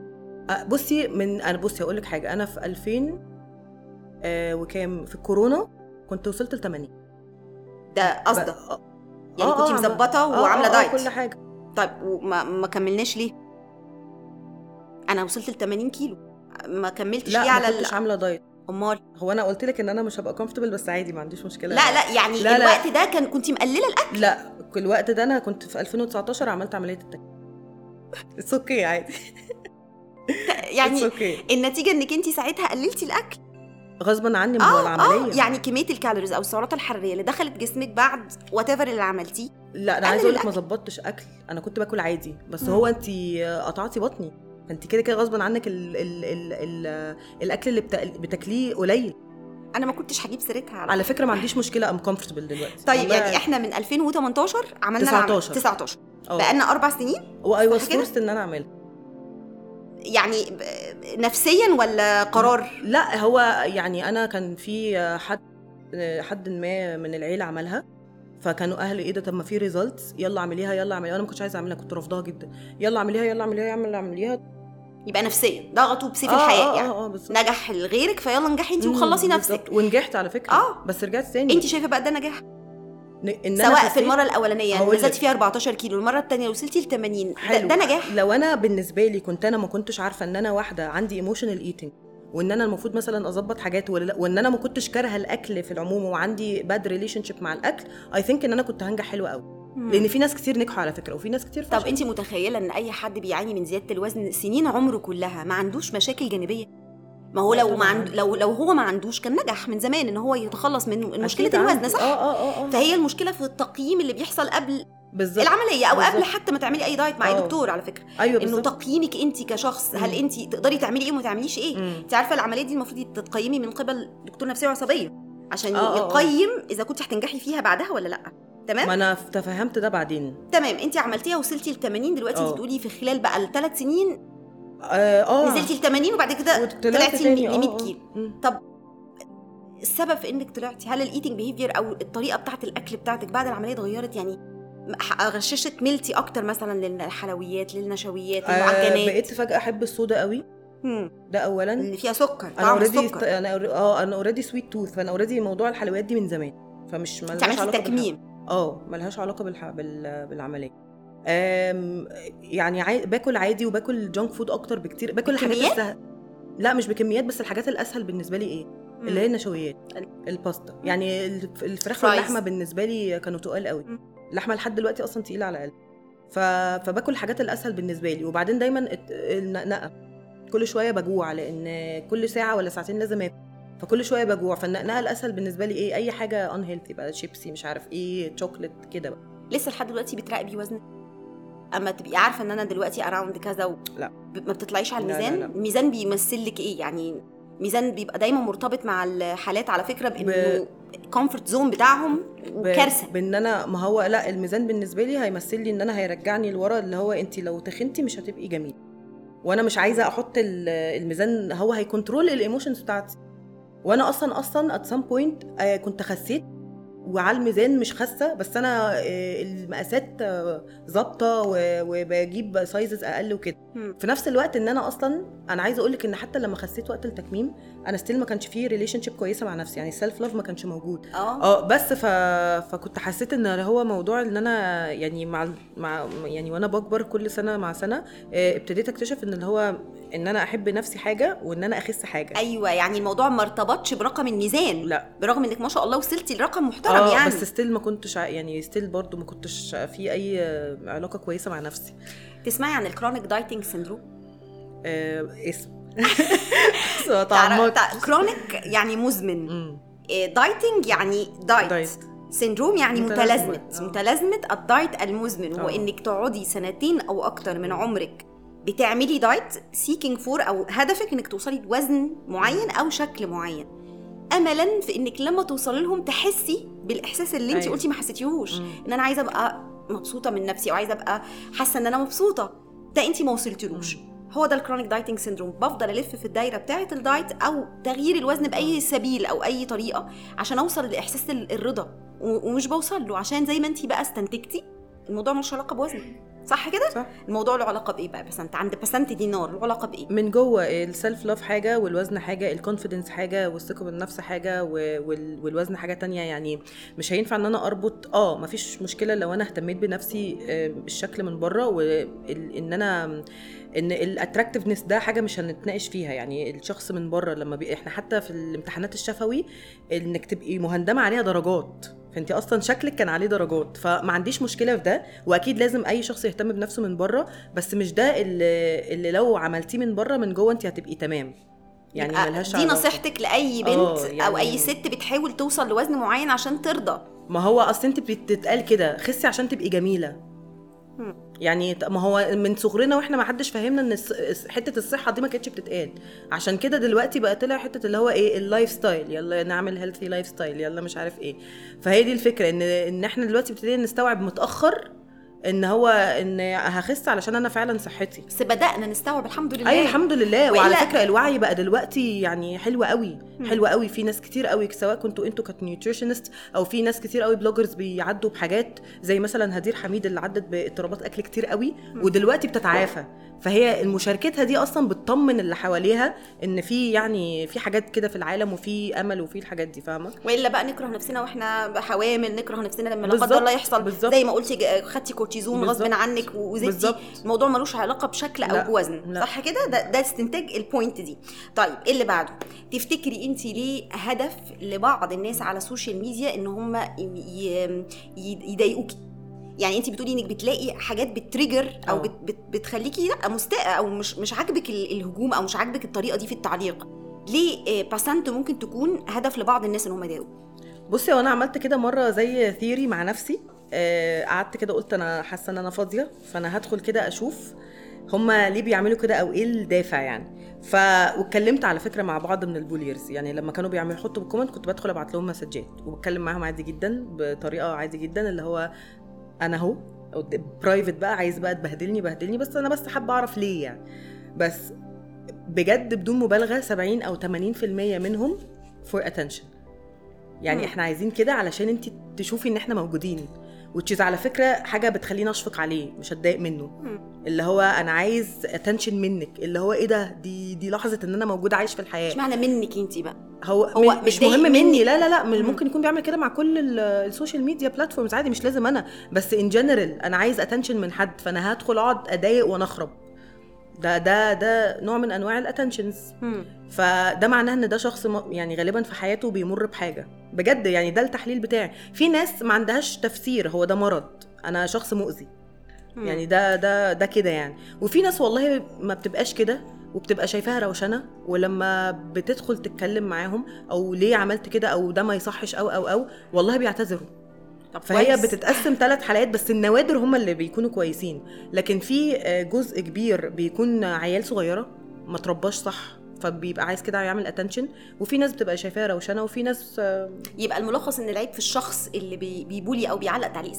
آه، بصي من أنا بصي أقول لك حاجة. أنا في 2000 آه، وكام في الكورونا كنت وصلت ل 80 ده قصدك؟ آه، يعني آه، كنتي آه، مظبطة آه، وعاملة آه، آه، diet كل حاجة. طيب وما ما كملناش ليه؟ أنا وصلت ل 80 كيلو. ما كملتش ليه لا على ما كنتش ال- عاملة diet أمال؟ هو أنا قلت لك إن أنا مش هبقى comfortable بس عادي ما عنديش مشكلة. لا لا يعني لا، لا. الوقت ده كان كنت مقللة الأكل. لا كل الوقت ده أنا كنت في 2019 عملت عملية التكميم it's okay عادي. يعني okay النتيجة إنك انت ساعتها قللتي الأكل. غصبا عني من آه العملية. آه يعني كمية ال calories أو السعرات الحرارية اللي دخلت جسمك بعد whatever اللي عملتيه لا أنا عايزة أقول لك ما. ظبطتش أكل. أنا كنت باكل عادي بس مم. هو انت قطعتي بطني. فانت كده كده غصبا عنك ال ال ال ال الأكل اللي بتا- بتاكليه قليل. أنا ما كنتش هجيب سيرتها على على فكرة ما عنديش مشكلة I'm comfortable دلوقتي. طيب يعني إحنا من 2018 عملنا 19. 19 آه. بقالنا أربع سنين. I was forced إن أنا أعملها. يعني نفسيا ولا قرار؟ لا هو يعني أنا كان في حد حد ما من العيلة عملها فكانوا أهلي إيه ده؟ طب ما في results يلا اعمليها يلا اعمليها. أنا ما كنتش عايزة أعملها كنت رافضاها جدا. يلا اعمليها يلا اعمليها يلا اعمليها. يبقى نفسيا. ضغطوا بسيف آه، الحياة آه، يعني. آه آه بالظبط. نجح لغيرك فيلا انجحي انت وخلصي. نفسك. ونجحت على فكرة. آه. بس رجعت تاني. انت شايفة بقى ده نجاح؟ ان سواء في المرة الأولانية هقول لك. نزلت فيها 14 كيلو المرة الثانية وصلتي ل 80 ده, نجاح؟ لو أنا بالنسبة لي كنت أنا ما كنتش عارفة إن أنا واحدة عندي emotional eating وإن أنا المفروض مثلا أظبط حاجات وإن أنا ما كنتش كارهة الأكل في العموم وعندي bad relationship مع الأكل I think إن أنا كنت هنجح حلو قوي لأن في ناس كتير نجحوا على فكرة وفي ناس كتير طب فشلوا. انت متخيلة إن أي حد بيعاني من زيادة الوزن سنين عمره كلها ما عندوش مشاكل جانبية؟ ما هو لو ما. عند... لو لو هو ما عندوش كان نجح من زمان إن هو يتخلص من مشكلة الوزن. صح آه آه آه آه فهي المشكلة في التقييم اللي بيحصل قبل بالظبط العملية أو قبل بالظبط. حتى ما تعملي أي دايت مع أي آه. دكتور على فكرة أيوه إنه تقييمك انت كشخص هل. انت تقدري تعملي إيه وما تعمليش إيه. انت عارفة العملية دي المفروض تتقيمي من قبل دكتور نفسية وعصبية عشان آه، آه، آه. يقيم إذا كنت هتنجحي فيها بعدها ولا لأ تمام ما أنا تفهمت ده بعدين تمام انت عملتيها وصلتي ل 80 دلوقتي انت آه. بتقولي في خلال بقى الثلاث سنين آه آه نزلتي ل 80 وبعد كده طلعتي ل آه، 100 آه. كيلو. طب السبب في إنك طلعتي هل ال eating behavior أو الطريقة بتاعت الأكل بتاعتك بعد العملية اتغيرت يعني غششت ملتي أكتر مثلا للحلويات للنشويات آه للمعجنات بقيت فجأة أحب ال soda قوي مم. ده اولا اللي فيها سكر أنا already السكر أنا آه أنا already sweet tooth فأنا already موضوع الحلويات دي من زمان فمش عملتي علاقة تكميم آه ملهاش علاقة بالح... بال... بالعملية. يعني عاي... باكل عادي وباكل junk food أكتر بكتير. باكل الحاجات بكميات؟ السهل لا مش بكميات بس الحاجات الأسهل بالنسبة لي إيه؟ اللي هي النشويات الباستا. يعني الف- الفراخ. واللحمة بالنسبة لي كانوا تقال قوي. مم. اللحمة لحد دلوقتي أصلا تقيلة على قلبي ف... فباكل الحاجات الأسهل بالنسبة لي. وبعدين دايما النقنقة. كل شوية بجوع لأن كل ساعة ولا ساعتين لازم آكل. فكل شوية بجوع. فالنقنقة الأسهل بالنسبة لي إيه؟ أي حاجة unhealthy بقى شيبسي مش عارف إيه شوكليت كده بقى. لسه لحد دلوقتي بتراقبي وزنك؟ أما تبقي عارفة إن أنا دلوقتي around كذا و... لا. ما بتطلعيش على لا، لا، الميزان؟ لا. الميزان بيمثل لك إيه؟ يعني ميزان بيبقى دايما مرتبط مع الحالات على فكرة بإنه comfort zone بتاعهم وكارثة. بإن أنا ما هو لا الميزان بالنسبة لي هيمثل لي إن أنا هيرجعني لورا اللي هو انت لو تخنتي مش هتبقي جميلة. وأنا مش عايزة أحط ال- الميزان هو هي control ال emotions بتاعتي. وأنا أصلا أصلا at some point كنت خسيت وعلى الميزان مش خاسة بس أنا آه، المقاسات آه، ظابطة وبجيب sizes أقل وكده. في نفس الوقت إن أنا أصلا أنا عايزة أقول لك إن حتى لما خسيت وقت التكميم أنا still ما كانش فيه relationship كويسة مع نفسي يعني ال self love ما كانش موجود. آه. آه بس ف... فكنت حسيت إن هو موضوع إن أنا يعني مع مع يعني وأنا بكبر كل سنة مع سنة آه، ابتديت أكتشف إن اللي هو ان أنا احب نفسي حاجة وان أنا اخس حاجة أيوه يعني الموضوع ما ارتبطش برقم الميزان لا برغم إنك ما شاء الله وصلتي لرقم محترم آه يعني بس still ما كنتش يعني still برضو ما كنتش في أي آه، علاقة كويسة مع نفسي تسمعي عن ال chronic dieting syndrome آه اسم. chronic يعني مزمن. dieting يعني diet, diet. syndrome يعني متلازمة. متلازمة آه. ال diet المزمن آه. انك تقعدي سنتين أو أكتر من عمرك بتعملي diet seeking for أو هدفك إنك توصلي لوزن معين أو شكل معين. املا في إنك لما توصلي لهم تحسي بالإحساس اللي انت أيوة. قلتي ما حسيتيهوش. إن أنا عايزة أبقى مبسوطة من نفسي أو عايزه أبقى حاسة إن أنا مبسوطة. ده انت ما وصلتلوش هو ده ال chronic dieting syndrome بفضل ألف في الدايرة بتاعة ال diet أو تغيير الوزن بأي سبيل أو أي طريقة عشان أوصل لإحساس ال- الرضا. ومش بوصل له. عشان زي ما انت بقى استنتجتي الموضوع ملوش علاقة بوزن صح كده؟ صح. الموضوع له علاقة بإيه بقى بس انت عند بسنت دينار له علاقة بإيه؟ من جوه ال self love حاجة والوزن حاجة ال confidence حاجة والثقة بالنفس حاجة والوزن حاجة تانية يعني مش هينفع إن أنا أربط آه مفيش مشكلة لو أنا اهتميت بنفسي آه، بالشكل من بره وان أنا إن ال attractiveness ده حاجة مش هنتناقش فيها يعني الشخص من بره لما بي... إحنا حتى في الامتحانات الشفوي إنك تبقي مهندمة عليها درجات. فانت أصلا شكلك كان عليه درجات فما عنديش مشكلة في ده وأكيد لازم أي شخص يهتم بنفسه من بره بس مش ده اللي, اللي لو عملتيه من بره من جوه انت هتبقي تمام يعني ملهاش دي. نصيحتك لأي بنت آه، أو يعني- أي ست بتحاول توصل لوزن معين عشان ترضى ما هو أصل انت بتتقال كده خسي عشان تبقي جميلة. يعني ما هو من صغرنا وإحنا ما حدش فاهمنا إن حتة الصحة دي ما كانتش بتتقال. عشان كده دلوقتي بقى طلع حتة اللي هو إيه ال lifestyle يلا نعمل healthy lifestyle يلا مش عارف إيه. فهي دي الفكرة ان إن إحنا دلوقتي ابتدينا نستوعب متأخر إن هو إن هخس علشان أنا فعلا صحتي. بس بدأنا نستوعب الحمد لله. اي الحمد لله. وعلى فكرة الوعي بقى دلوقتي يعني حلو قوي حلو قوي. في ناس كتير قوي سواء كنتوا أنتوا كانت nutritionist أو في ناس كتير قوي bloggers بيعدوا بحاجات زي مثلا هدير حميد اللي عدت بإضطرابات أكل كتير قوي ودلوقتي بتتعافى. فهي مشاركتها دي أصلا بتطمن اللي حواليها إن في يعني في حاجات كده في العالم وفي أمل وفي الحاجات دي فاهمة؟ وإلا بقى نكره نفسنا وإحنا حوامل نكره نفسنا لما لا قدر الله يحصل. بالظبط. زي ما قلتي خدتي كورتيزون غصب عنك وزدتي. الموضوع ملوش علاقة بشكل أو لا، بوزن. لا. صح كده؟ ده, ده استنتاج ال point دي. طيب إيه اللي بعده. تفتكري انت ليه هدف لبعض الناس على ال social media إن هم يضايقوكي؟ يعني انت بتقولي انك بتلاقي حاجات بت trigger أو آه. بت بت بتخليكي لأ مستاء أو مش مش عاجبك ال- الهجوم أو مش عاجبك الطريقة دي في التعليق. ليه آه، باسنت ممكن تكون هدف لبعض الناس إن هم يضايقوا بصي وأنا عملت كده مرة زي theory مع نفسي. آه، قعدت كده قلت أنا حاسة إن أنا فاضية فأنا هدخل كده أشوف هما ليه بيعملوا كده أو إيه الدافع يعني. ف واتكلمت على فكرة مع بعض من ال bulliers. يعني لما كانوا بيعملوا يحطوا بال comment كنت بدخل أبعت لهم مسجات. وبتكلم معاهم عادي جدا بطريقة عادي جدا اللي هو أنا اهو private بقى عايز بقى تبهدلني بهدلني بس أنا بس حابة اعرف ليه يعني. بس بجد بدون مبالغة 70 أو 80% منهم for attention يعني. إحنا عايزين كده علشان انت تشوفي ان إحنا موجودين. which is على فكرة حاجة بتخليني أشفق عليه مش هتضايق منه. اللي هو أنا عايز attention منك اللي هو إيه ده دي دي لحظة إن أنا موجود عايش في الحياة مش معنى منك أنت بقى هو, هو من- مش مهم مني. مني لا لا لا مم. ممكن يكون بيعمل كده مع كل ال- ال social media platforms عادي مش لازم أنا بس in general أنا عايز attention من حد فأنا هدخل أقعد أضايق ونخرب ده ده ده نوع من أنواع ال attentions فده معناه إن ده شخص يعني غالبا في حياته بيمر بحاجة. بجد يعني ده التحليل بتاعي. في ناس ما عندهاش تفسير هو ده مرض. أنا شخص مؤذي. يعني ده ده ده كده يعني. وفي ناس والله ما بتبقاش كده وبتبقى شايفاها روشنة ولما بتدخل تتكلم معاهم أو ليه عملت كده أو ده ما يصحش أو أو أو والله بيعتذروا. طب فهي كويس. بتتقسم ثلاث حالات بس النوادر هم اللي بيكونوا كويسين لكن في آه، جزء كبير بيكون عيال صغيرة ما ترباش صح فبيبقى عايز كده يعمل attention وفي ناس بتبقى شايفاها روشنة وفي ناس آه، يبقى الملخص إن العيب في الشخص اللي بي- بي bully أو بيعلق تعليق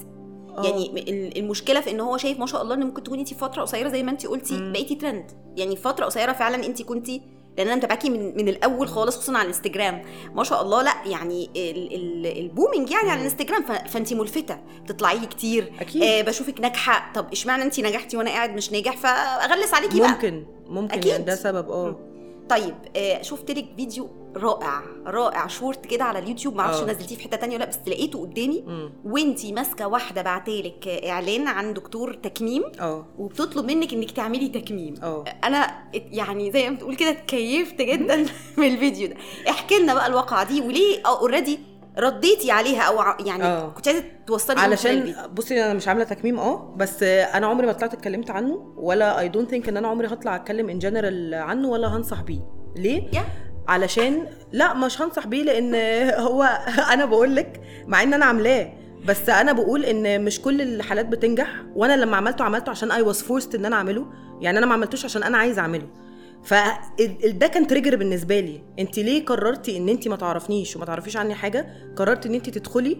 آه. يعني المشكلة في إن هو شايف ما شاء الله إن ممكن تكوني انت فترة قصيرة زي ما انت قلتي. بقيتي ترند يعني فترة قصيرة فعلا انت كنتي لأن أنا متابعاكي من, من الأول خالص خصوصا على الإنستجرام. ما شاء الله لأ يعني ال ال ال booming يعني على الإنستجرام فانت ملفتة. بتطلعي كتير. أكيد. آه بشوفك ناجحة. طب اشمعنى انت نجحتي وأنا قاعد مش ناجح؟ فأغلس عليكي بقى. ممكن ممكن أكيد. يعني ده سبب آه. طيب آه شفت لك فيديو رائع رائع شورت كده على اليوتيوب معرفش. نزلتيه في حتة تانية ولا بس لقيته قدامي مم. وانتي ماسكة واحدة بعتلك إعلان عن دكتور تكميم آه وبتطلب منك إنك تعملي تكميم آه أنا يعني زي ما بتقول كده اتكيفت جدا من الفيديو ده احكي لنا بقى الواقعة دي وليه already رديتي عليها أو يعني آه. كنت عايزة توصلي؟ علشان بصي أنا مش عاملة تكميم آه بس أنا عمري ما طلعت اتكلمت عنه ولا I don't think إن أنا عمري هطلع أتكلم in general عنه ولا هنصح بيه. ليه؟ يا علشان لا مش هنصح بيه لأن هو أنا بقول لك مع إن أنا عاملاه بس أنا بقول إن مش كل الحالات بتنجح وأنا لما عملته عملته عشان I was forced إن أنا أعمله. يعني أنا ما عملتوش عشان أنا عايزة أعمله. فده كان trigger بالنسبة لي. انت ليه قررتي ان انت ما تعرفنيش وما تعرفيش عني حاجة؟ قررتي ان انت تدخلي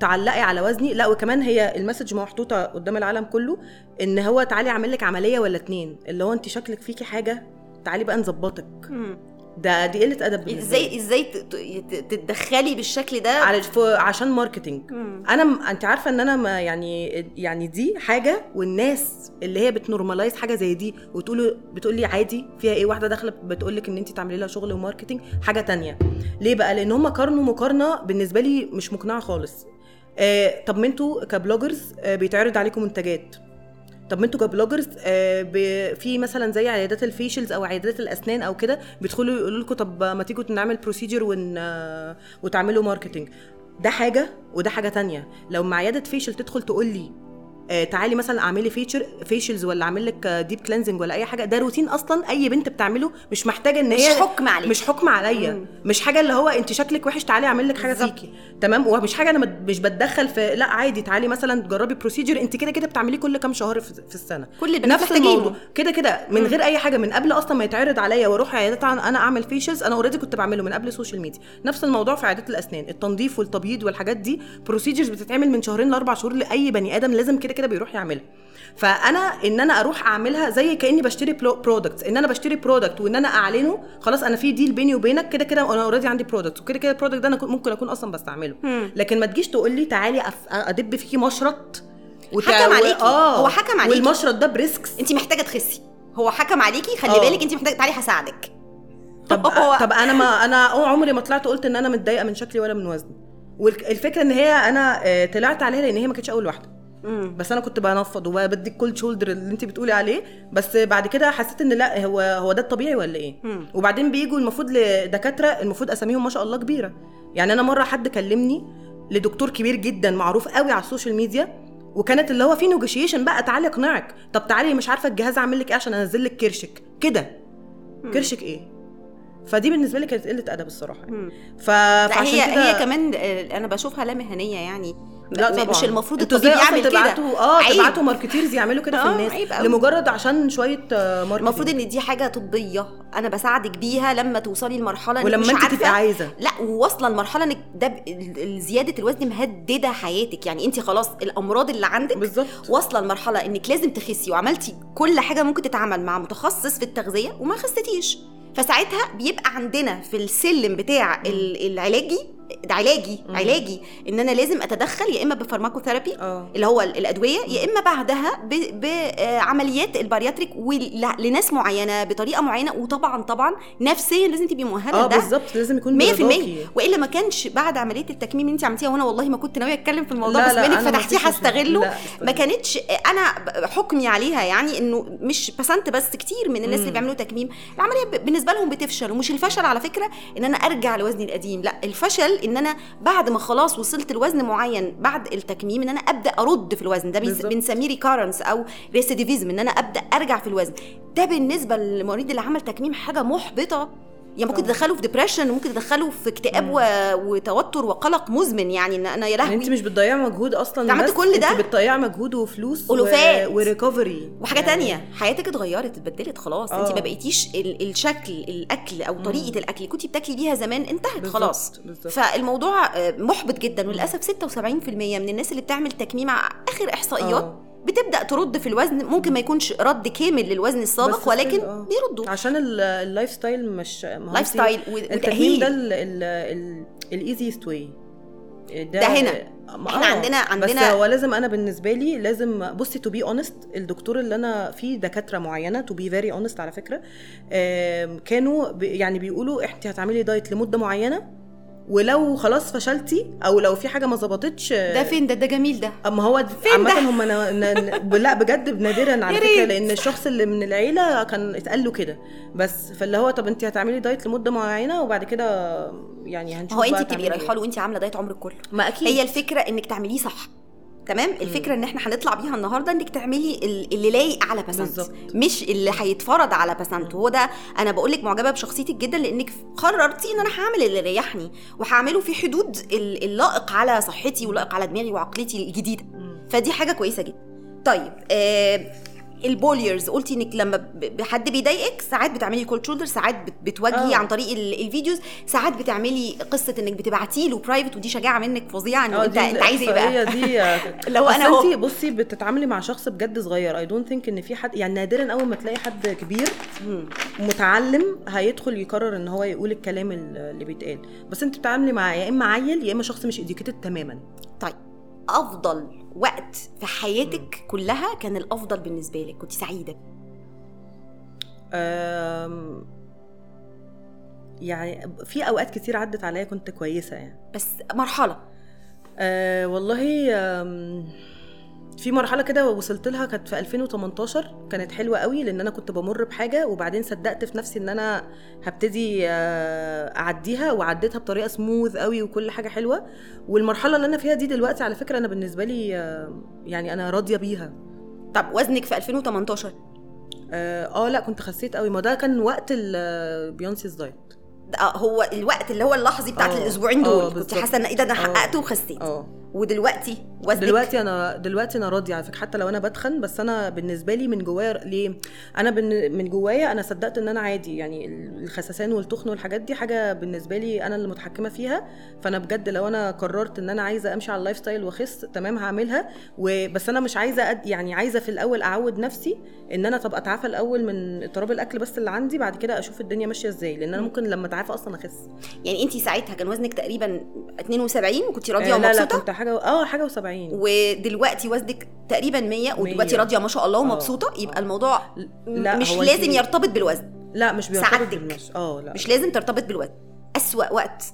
تعلقي على وزني؟ لا وكمان هي ال message محطوطة قدام العالم كله ان هو تعالي اعمل لك عملية ولا اتنين. اللي هو انت شكلك فيكي حاجة تعالي بقى نظبطك. ده دي قلة أدب. إزاي إزاي تتدخلي بالشكل ده؟ على عشان marketing مم. أنا م- أنت عارفة إن أنا ما يعني يعني دي حاجة والناس اللي هي بت normalize حاجة زي دي وتقول بتقول لي عادي فيها إيه؟ واحدة داخلة بتقول لك إن أنت تعملي لها شغل و marketing حاجة تانية. ليه بقى؟ لأن هم قارنوا مقارنة بالنسبة لي مش مقنعة خالص. آه طب ما أنتوا ك bloggers آه بيتعرض عليكم منتجات. طب ما أنتوا ك bloggers آه في مثلا زي عيادات ال facials أو عيادات الأسنان أو كده بيدخلوا يقولوا لكم طب ما تيجوا نعمل procedure ون آه، وتعملوا marketing ده حاجة وده حاجة تانية. لو مع عيادة facial تدخل تقول لي آه تعالي مثلا اعملي feature facials ولا اعمل لك deep cleansing ولا اي حاجة. ده روتين أصلا اي بنت بتعمله مش محتاجة ان مش هي حكم عليك. مش حكم عليا. مش حاجة اللي هو انت شكلك وحش تعالي اعمل لك حاجة. فيكي. تمام؟ ومش حاجة أنا مش بتدخل في لا عادي تعالي مثلا تجربي procedure انت كده كده بتعمليه كل كام شهر في, السنة. كل البنات نفس. الموضوع. كده كده من غير اي حاجة من قبل أصلا ما يتعرض عليا وأروح عيادات أنا اعمل facials أنا already كنت بعمله من قبل ال social media نفس الموضوع في عيادات الأسنان. التنظيف والتبييض والحاجات دي procedures بتتعمل من شهرين لأربع شهور لأي بني آدم. لازم كده كده بيروح يعملها فأنا إن أنا أروح أعملها زي كأني بشتري products إن أنا بشتري product وإن أنا أعلنه خلاص أنا في deal بيني وبينك كده كده أنا already عندي product وكده كده ال product ده أنا ممكن أكون أصلا بستعمله مم. لكن ما تجيش تقول لي تعالي أدب فيكي مشرط وتع- حكم عليكي. هو حكم عليكي. والمشرط ده بريسكس انت محتاجة تخسي هو حكم عليكي خلي آه. بالك انت محتاجة تعالي هساعدك طب هو- طب أنا ما أنا عمري ما طلعت قلت إن أنا متضايقة من شكلي ولا من وزني والفكرة إن هي أنا آه، طلعت عليها لأن هي ما كانتش أول واحدة مم. بس أنا كنت بنفض وبدي كل شولدر اللي أنت بتقولي عليه بس بعد كده حسيت إن لا هو هو ده الطبيعي ولا إيه مم. وبعدين بيجوا المفروض لدكاترة المفروض أساميهم ما شاء الله كبيرة يعني أنا مرة حد كلمني لدكتور كبير جدا معروف قوي على ال social media وكانت اللي هو في نيجوشيشن بقى تعالي اقنعك طب تعالي مش عارفة الجهاز اعمل لك إيه عشان أنزل لك كرشك كده. كرشك إيه فدي بالنسبة لي كانت قلة أدب الصراحة مم. ف... فعشان هي كده هي كمان آه، أنا بشوفها لا مهنية يعني لا طبعا. مش المفروض الطبيب يعمل كده؟ تبعتوا آه. تبعتوا ماركتيرز يعملوا كده في آه، الناس عيب قوي. لمجرد عشان شوية آه، marketing المفروض إن دي حاجة طبية. أنا بساعدك بيها لما توصلي لمرحلة ولما مش أنت عارفة. تبقي عايزه لا وواصلة لمرحلة إنك ده زيادة الوزن مهددة حياتك. يعني أنت خلاص الأمراض اللي عندك بالظبط. واصلة لمرحلة إنك لازم تخسي وعملتي كل حاجة ممكن تتعمل مع متخصص في التغذية وما خستيش. فساعتها بيبقى عندنا في السلم بتاع ال- العلاجي ده علاجي مم. علاجي. إن أنا لازم أتدخل يا إما بفارماكوثيرابي آه. اللي هو ال- الأدوية يا إما بعدها بعمليات البارياتريك ول- لناس معينة بطريقة معينة. وطبعا طبعا نفسيا لازم تبقي مؤهلة آه بالظبط لازم يكون 100% برضاكي. وإلا ما كانش بعد عملية التكميم اللي انت عملتيها وأنا والله ما كنت ناوية أتكلم في الموضوع لا بس أنا فتحتيه. هستغله. ما كانتش أنا حكمي عليها يعني إنه مش بسنت بس كتير من الناس اللي مم. بيعملوا تكميم. العملية بالنسبة لهم بتفشل. ومش الفشل على فكرة إن أنا أرجع لوزني القديم لا الفشل إن أنا بعد ما خلاص وصلت لوزن معين بعد التكميم إن أنا أبدأ أرد في الوزن. ده. بنسميه recurrence أو recidivism إن أنا أبدأ أرجع في الوزن. ده بالنسبة للمريض اللي عمل تكميم حاجة محبطة. يعني ممكن طبعا. تدخله في depression ممكن تدخله في اكتئاب مم. و... وتوتر وقلق مزمن يعني ان أنا يا يعني انت يا لهوي مش بتضيعي مجهود أصلا انت عملت كل ده؟ انت بتضيعي مجهود وفلوس ألوفات. و... و recovery وحاجة تانية حياتك اتغيرت اتبدلت خلاص انت آه. ما بقيتيش ال... الشكل الأكل أو مم. طريقة الأكل اللي كنت بتاكلي بيها زمان انتهت بالظبط، خلاص بالظبط. فالموضوع آه، محبط جدا وللأسف 76% من الناس اللي بتعمل تكميم ع- آخر إحصائيات آه. بتبدأ ترد في الوزن ممكن ما يكونش رد كامل للوزن السابق ولكن آه. بيردوا. عشان ال- ال lifestyle مش lifestyle و- التكميم ده ال easiest way ده هنا. إحنا عندنا- عندنا- بس هو لازم أنا بالنسبة لي لازم بصي to be honest الدكتور اللي أنا فيه دكاترة معينة to be very honest على فكرة كانوا يعني بيقولوا انت هتعملي diet لمدة معينة ولو خلاص فشلتي أو لو في حاجة ما ظبطتش ده فين ده ده جميل ده اما هو فين ده؟ هم نا... نا... لا بجد نادرا على فكرة. لأن الشخص اللي من العيلة كان اتقال له كده بس فاللي هو طب انت هتعملي دايت لمدة معينة وبعد كده يعني هنشوف هو انت بتبقي رايحه له وانت عاملة دايت عمرك كله. ما أكيد هي الفكرة إنك تعمليه صح تمام؟ الفكرة إن إحنا هنطلع بيها النهارده إنك تعملي ال- اللي لايق على بالظبط. مش اللي هيتفرض على بسنت هو ده أنا بقول لك معجبة بشخصيتك جدا لإنك قررتي إن أنا هعمل اللي يريحني وهعمله في حدود ال- اللائق على صحتي واللائق على دماغي وعقلتي الجديدة. فدي حاجة كويسة جدا. طيب آه ال bullies قلتي إنك لما حد بيضايقك ساعات بتعملي cold shoulder ساعات بت- بتواجهي آه. عن طريق ال- ال videos ساعات بتعملي قصة إنك بتبعتي له private ودي شجاعة منك فظيعة إنه آه أنت أنت عايزه إيه بقى دي لو أصل هو- بصي بتتعاملي مع شخص بجد صغير I don't think إن في حد يعني نادرا أول ما تلاقي حد كبير. متعلم هيدخل يقرر إن هو يقول الكلام اللي بيتقال بس انت بتتعاملي مع يا إما عيل يا إما شخص مش educated تماما طيب أفضل وقت في حياتك كلها كان الأفضل بالنسبة لك كنت سعيدة؟ أم، يعني في أوقات كتير عدت عليا كنت كويسة يعني. بس مرحلة. أه والله أم، في مرحلة كده وصلت لها كانت في 2018 كانت حلوة قوي لأن أنا كنت بمر بحاجة وبعدين صدقت في نفسي إن أنا هبتدي آه، أعديها وعديتها بطريقة سموث قوي وكل حاجة حلوة. والمرحلة اللي أنا فيها دي دلوقتي على فكرة أنا بالنسبة لي آه، يعني أنا راضية بيها. طب وزنك في 2018 آه آه، لأ كنت خسيت قوي. ما ده كان وقت ال Beyoncé's diet هو الوقت اللي هو اللحظي بتاعت الأسبوعين دول. كنت. حاسة إن إيه ده أنا. حققته وخسيت. آه. ودلوقتي وزنك. دلوقتي أنا دلوقتي أنا راضيه على فكرة حتى لو أنا بتخن بس أنا بالنسبة لي من جوايا ليه؟ أنا من جوايا أنا صدقت إن أنا عادي يعني الخسسان والتخن والحاجات دي حاجة بالنسبة لي أنا اللي متحكمة فيها. فأنا بجد لو أنا قررت إن أنا عايزة أمشي على ال lifestyle واخس تمام هعملها. وبس أنا مش عايزة أد يعني عايزة في الأول أعود نفسي إن أنا طب أتعافى الأول من اضطراب الأكل بس اللي عندي بعد كده أشوف الدنيا ماشية إزاي. لأن أنا ممكن لما أتعافى أصلا أخس. يعني انت ساعتها كان وزنك تقريبا 72 وكنت راضية آه، لا لا ومبسوطة؟ كنت حاجة آه حاجة و70 ودلوقتي وزنك تقريبا 100 ودلوقتي 100. راضية ما شاء الله آه، ومبسوطة يبقى. الموضوع لا، مش لازم يرتبط بالوزن لا مش بيرتبط سعادتك. آه لا مش لازم ترتبط بالوزن أسوأ وقت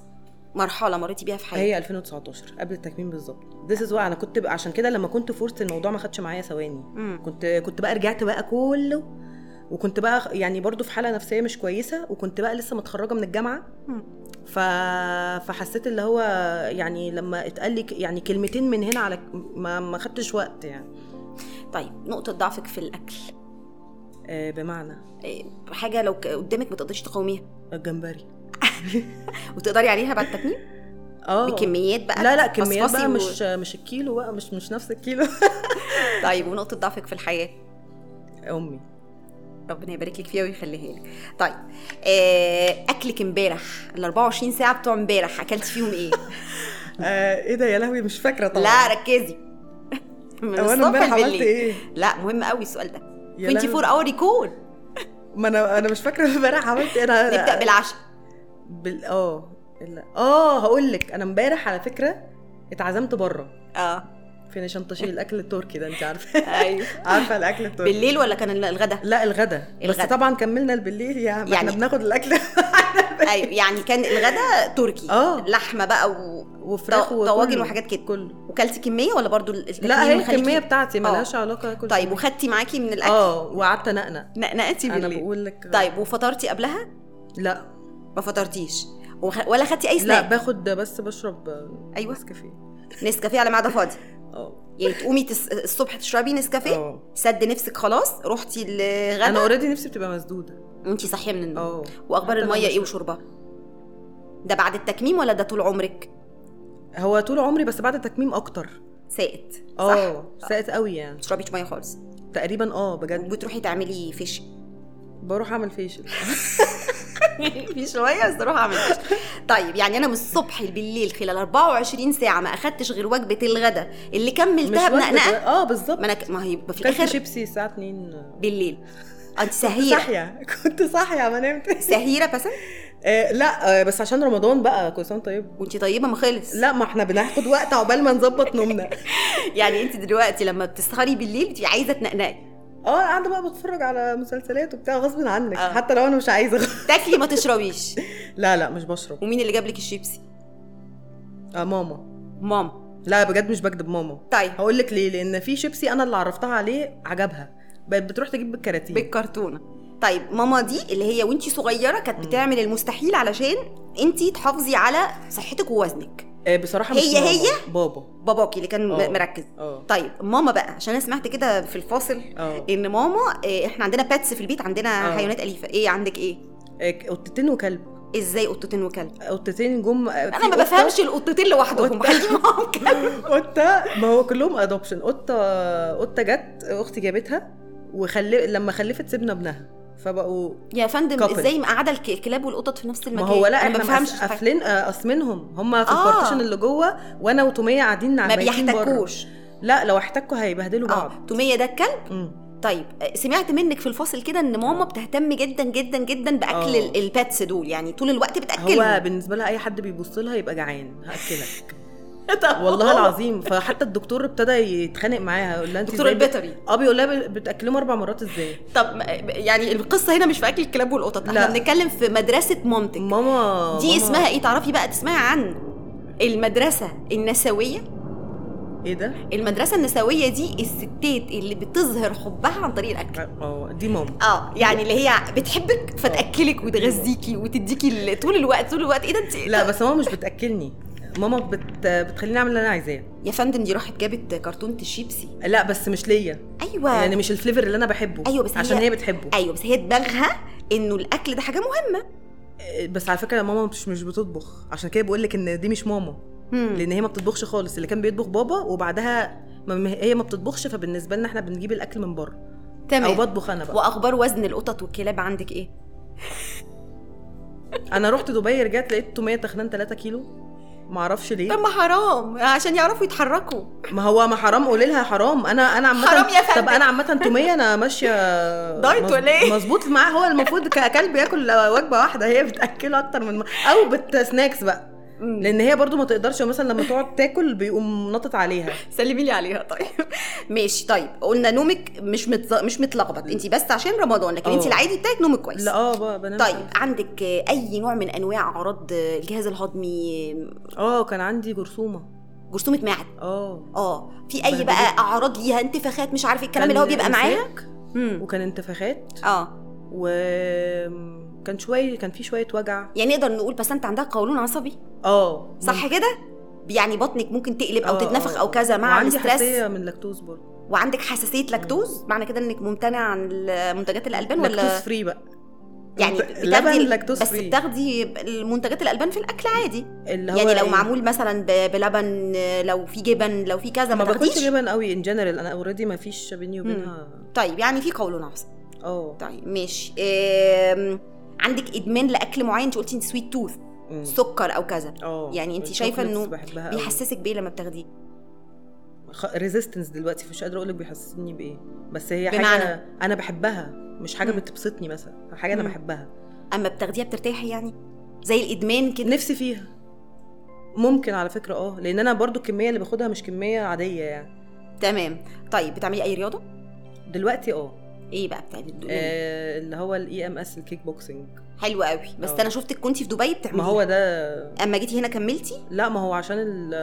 مرحلة مريتي بيها في حياتك هي 2019 قبل التكميم بالظبط this is أنا كنت بقى عشان كده لما كنت forced الموضوع ما خدش معايا ثواني مم. كنت كنت بقى رجعت بقى كله وكنت بقى يعني برضو في حالة نفسية مش كويسة وكنت بقى لسه متخرجة من الجامعة مم. ف... فحسيت اللي هو يعني لما اتقال لي يعني كلمتين من هنا على ما ما خدتش وقت يعني. طيب نقطة ضعفك في الأكل. آه بمعنى؟ إيه، حاجة لو قدامك ما تقدريش تقاوميها. الجمبري. وتقدري عليها بعد التكميم آه. بكميات بقى؟ لا لا كميات بقى و- مش مش الكيلو بقى مش مش نفس الكيلو. طيب ونقطة ضعفك في الحياة. أمي. ربنا يبارك لك فيها ويخليها لك. طيب آه، أكلك امبارح ال 24 ساعة بتوع امبارح اكلتي فيهم إيه؟ آه إيه ده يا لهوي مش فاكرة طبعا. لا ركزي. من هو أنا امبارح عملت. إيه؟ لا مهم قوي السؤال ده. يا 24 لهوي. اور ريكول ما أنا أنا مش فاكرة امبارح عملت إيه. أنا نبدأ بالعشاء. بال آه. آه هقول لك. أنا امبارح على فكرة اتعزمت بره آه. في نشنطشي الأكل التركي ده أنت عارفه أيوه. عارفة الأكل التركي؟ بالليل ولا كان الغدا؟ لا الغدا. بس الغدا. طبعا كملنا بالليل يا يعني إحنا يعني- بناخد الأكل. أيوه يعني كان الغدا تركي. آه. لحمة بقى و... وفراخ طو- طواجن وكله. وحاجات كده. كله. وكلتي كمية ولا برضو لا هي الكمية بتاعتي آه. ملهاش علاقة كل طيب. وخدتي معاكي من الأكل؟ آه وقعدت أنقنق. نقنقتي أنا بالليل. بقول لك. طيب وفطرتي قبلها؟ لا. ما فطرتيش. ولا خدتي أي لا سناك باخد بس بشرب أيوة. نسكافيه. نسكافيه على معدة فاضية. آه يعني تقومي تس... الصبح تشربي نسكافيه سد نفسك خلاص رحتي أنا الغدا اوريدي نفسي بتبقى مسدودة. وأنتي صاحية من النوم. وأخبار المية إيه. وشربها؟ ده بعد التكميم ولا ده طول عمرك؟ هو طول عمري بس بعد التكميم أكتر. سائت آه ساقت قوي يعني. ما تشربيش مية خالص. تقريبا آه بجد. وبتروحي تعملي فيش. بروح أعمل فيشل في شوية بس أروح أعمل كشك. طيب يعني أنا من الصبح بالليل خلال 24 ساعة ما أخدتش غير وجبة الغداء اللي كملتها بنقنقة. آه بالظبط. ما أنا ك- ما هي في الآخر شيبسي الساعة 2 بالليل. أنت سهيرة. صاحية. كنت صاحية ما نمت سهيرة بس؟ آه لا آه بس عشان رمضان بقى كل سنة طيب وأنت طيبة؟ ما خلص. لا ما إحنا بناخد وقت عقبال ما نظبط نومنا. يعني أنت دلوقتي لما بتسهري بالليل بتبقي عايزة تنقنقي. آه قاعدة بقى بتفرج على مسلسلات وبتاع غصب عنك آه. حتى لو أنا مش عايزة. تاكلي ما تشربيش. لا لا مش بشرب. ومين اللي جاب لك الشيبسي؟ آه ماما. ماما. لا بجد مش بكدب ماما. طيب. هقول لك ليه لأن في شيبسي أنا اللي عرفتها عليه عجبها. بقت بتروح تجيب بالكراتين. بالكرتونة. طيب ماما دي اللي هي وأنتي صغيرة كانت بتعمل المستحيل علشان أنتي تحافظي على صحتك ووزنك. آه بصراحة مش هي- ماما، هي؟ بابا. باباكي اللي كان آه. م- مركز. آه. طيب ماما بقى عشان أنا سمعت كده في الفاصل آه. إن ماما إيه، إحنا عندنا pets في البيت عندنا آه. حيوانات أليفة. إيه عندك إيه؟ آه، قطتين وكلب. إزاي قطتين وكلب؟ قطتين جم أنا ما بفهمش القطتين لوحدهم. بخلي معاهم كلب. قطة ما هو كلهم adoption قطة قطة جت أختي جابتها وخلي لما خلفت سيبنا ابنها. فبقوا يا فندم Couple. إزاي مقعدة الك- الكلاب والقطط في نفس ما المكان هو لا أنا إحنا ما بفهمش. قافلين آه، قاسمينهم هم في آه. البارتيشن اللي جوه وأنا وتومية قاعدين ما بايتين بره. بيحتكوش لا لو احتكوا هيبهدلوا بعض آه تومية ده الكلب مم. طيب سمعت منك في الفاصل كده إن ماما بتهتم جدا جدا جدا بأكل آه. ال- ال pets دول يعني طول الوقت هو بتاكلهم بالنسبة لها أي حد بيبص لها يبقى جعان هأكلك والله العظيم. فحتى الدكتور ابتدى يتخانق معاها يقول لها انت دكتور البيطري. آه بيقول لها بتاكلهم أربع مرات إزاي؟ طب يعني القصة هنا مش في أكل الكلاب والقطط. إحنا. بنتكلم في مدرسة مامتك. ماما دي ماما- اسمها إيه؟ تعرفي بقى تسمعي عن المدرسة النسوية؟ إيه ده؟ المدرسة النسوية دي الستات اللي بتظهر حبها عن طريق الأكل. آه دي ماما. آه يعني اللي هي بتحبك فتأكلك وتغذيكي وتديكي طول الوقت طول الوقت. إيه ده أنت؟ لا بس ماما مش بتأكلني. ماما بت... بتخليني أعمل اللي أنا عايزاه. يا فندم دي راحت جابت كرتونه الشيبسي. لا بس مش ليا. أيوه. يعني مش ال flavor اللي أنا بحبه. أيوة، بس عشان هي- هي بتحبه. أيوه بس هي دماغها إنه الأكل ده حاجة مهمة. بس على فكرة ماما مش مش بتطبخ. عشان كده بقول لك إن دي مش ماما. مم. لأن هي ما بتطبخش خالص. اللي كان بيطبخ بابا وبعدها ما هي ما بتطبخش فبالنسبة لنا إحنا بنجيب الأكل من بره. أو تمام بطبخ أنا بقى. وأخبار وزن القطط والكلاب عندك إيه؟ أنا رحت دبي رجعت لقيت توميه تخنان 3 كيلو. ما أعرفش طب ليه ما حرام عشان يعرفوا يتحركوا ما هو ما حرام قولي لها حرام أنا أنا عامه حرام يا فندم. طب أنا عامة تومية أنا ماشية دايت ولا إيه؟ مظبوط معاه هو المفروض ككلب ياكل وجبة واحدة هي بتأكله أكتر من أو بتسناكس بقى مم. لأن هي برضو ما تقدرش مثلا لما تقعد تاكل بيقوم نطط عليها. سلمي لي عليها طيب. ماشي طيب. قلنا نومك مش متز... مش متلخبط. انت بس عشان رمضان لكن آه. انت العادي بتاعك نومك كويس. لا آه بنام طيب كويس. عندك أي نوع من أنواع أعراض الجهاز الهضمي؟ آه كان عندي جرثومة. جرثومة معد. آه. آه. في أي. بقى أعراض ليها انتفاخات؟ مش عارف الكلام اللي هو بيبقى معايا؟ وكان انتفاخات. آه. وكان شوية كان في شوية وجع. يعني نقدر نقول بس أنت عندها قولون عصبي؟ آه. صح كده؟ يعني بطنك ممكن تقلب أو آه، تتنفخ آه. أو كذا مع وعندي الاسترس؟ حساسية من لاكتوز برضه. وعندك حساسية لاكتوز؟ معنى كده إنك ممتنع عن منتجات الألبان لاكتوز ولا فري بقى. يعني بتاخدي لاكتوز بس free بتاخدي المنتجات الألبان في الأكل عادي. اللي هو يعني لو إيه؟ معمول مثلا بلبن لو في جبن لو في كذا ما ما باكلش جبن قوي in general أنا already ما فيش بيني وبينها. طيب يعني في قولون عصبي. آه. طيب ماشي. عندك إدمان لأكل معين انت قلتي انت sweet tooth. سكر أو كذا. آه يعني انت بحبها قوي. بيحسسك بإيه لما بتاخديه؟ resistance دلوقتي مش قادرة أقول لك بيحسسني بإيه. بس هي بمعنى؟ حاجة أنا بحبها مش حاجة مم. بتبسطني مثلا حاجة أنا مم. بحبها. أما بتاخديها بترتاحي يعني؟ زي الإدمان كده؟ نفسي فيها. ممكن على فكرة أه. لأن أنا برضو الكمية اللي باخدها مش كمية عادية يعني. تمام. طيب بتعملي أي رياضة؟ دلوقتي أه. إيه بقى بتعملي آه، اللي هو ال EMS ال kickboxing حلو قوي. بس آه. أنا شفتك كنتي في دبي بتعملي ما هو ده أما جيتي هنا كملتي؟ لا ما هو عشان ال-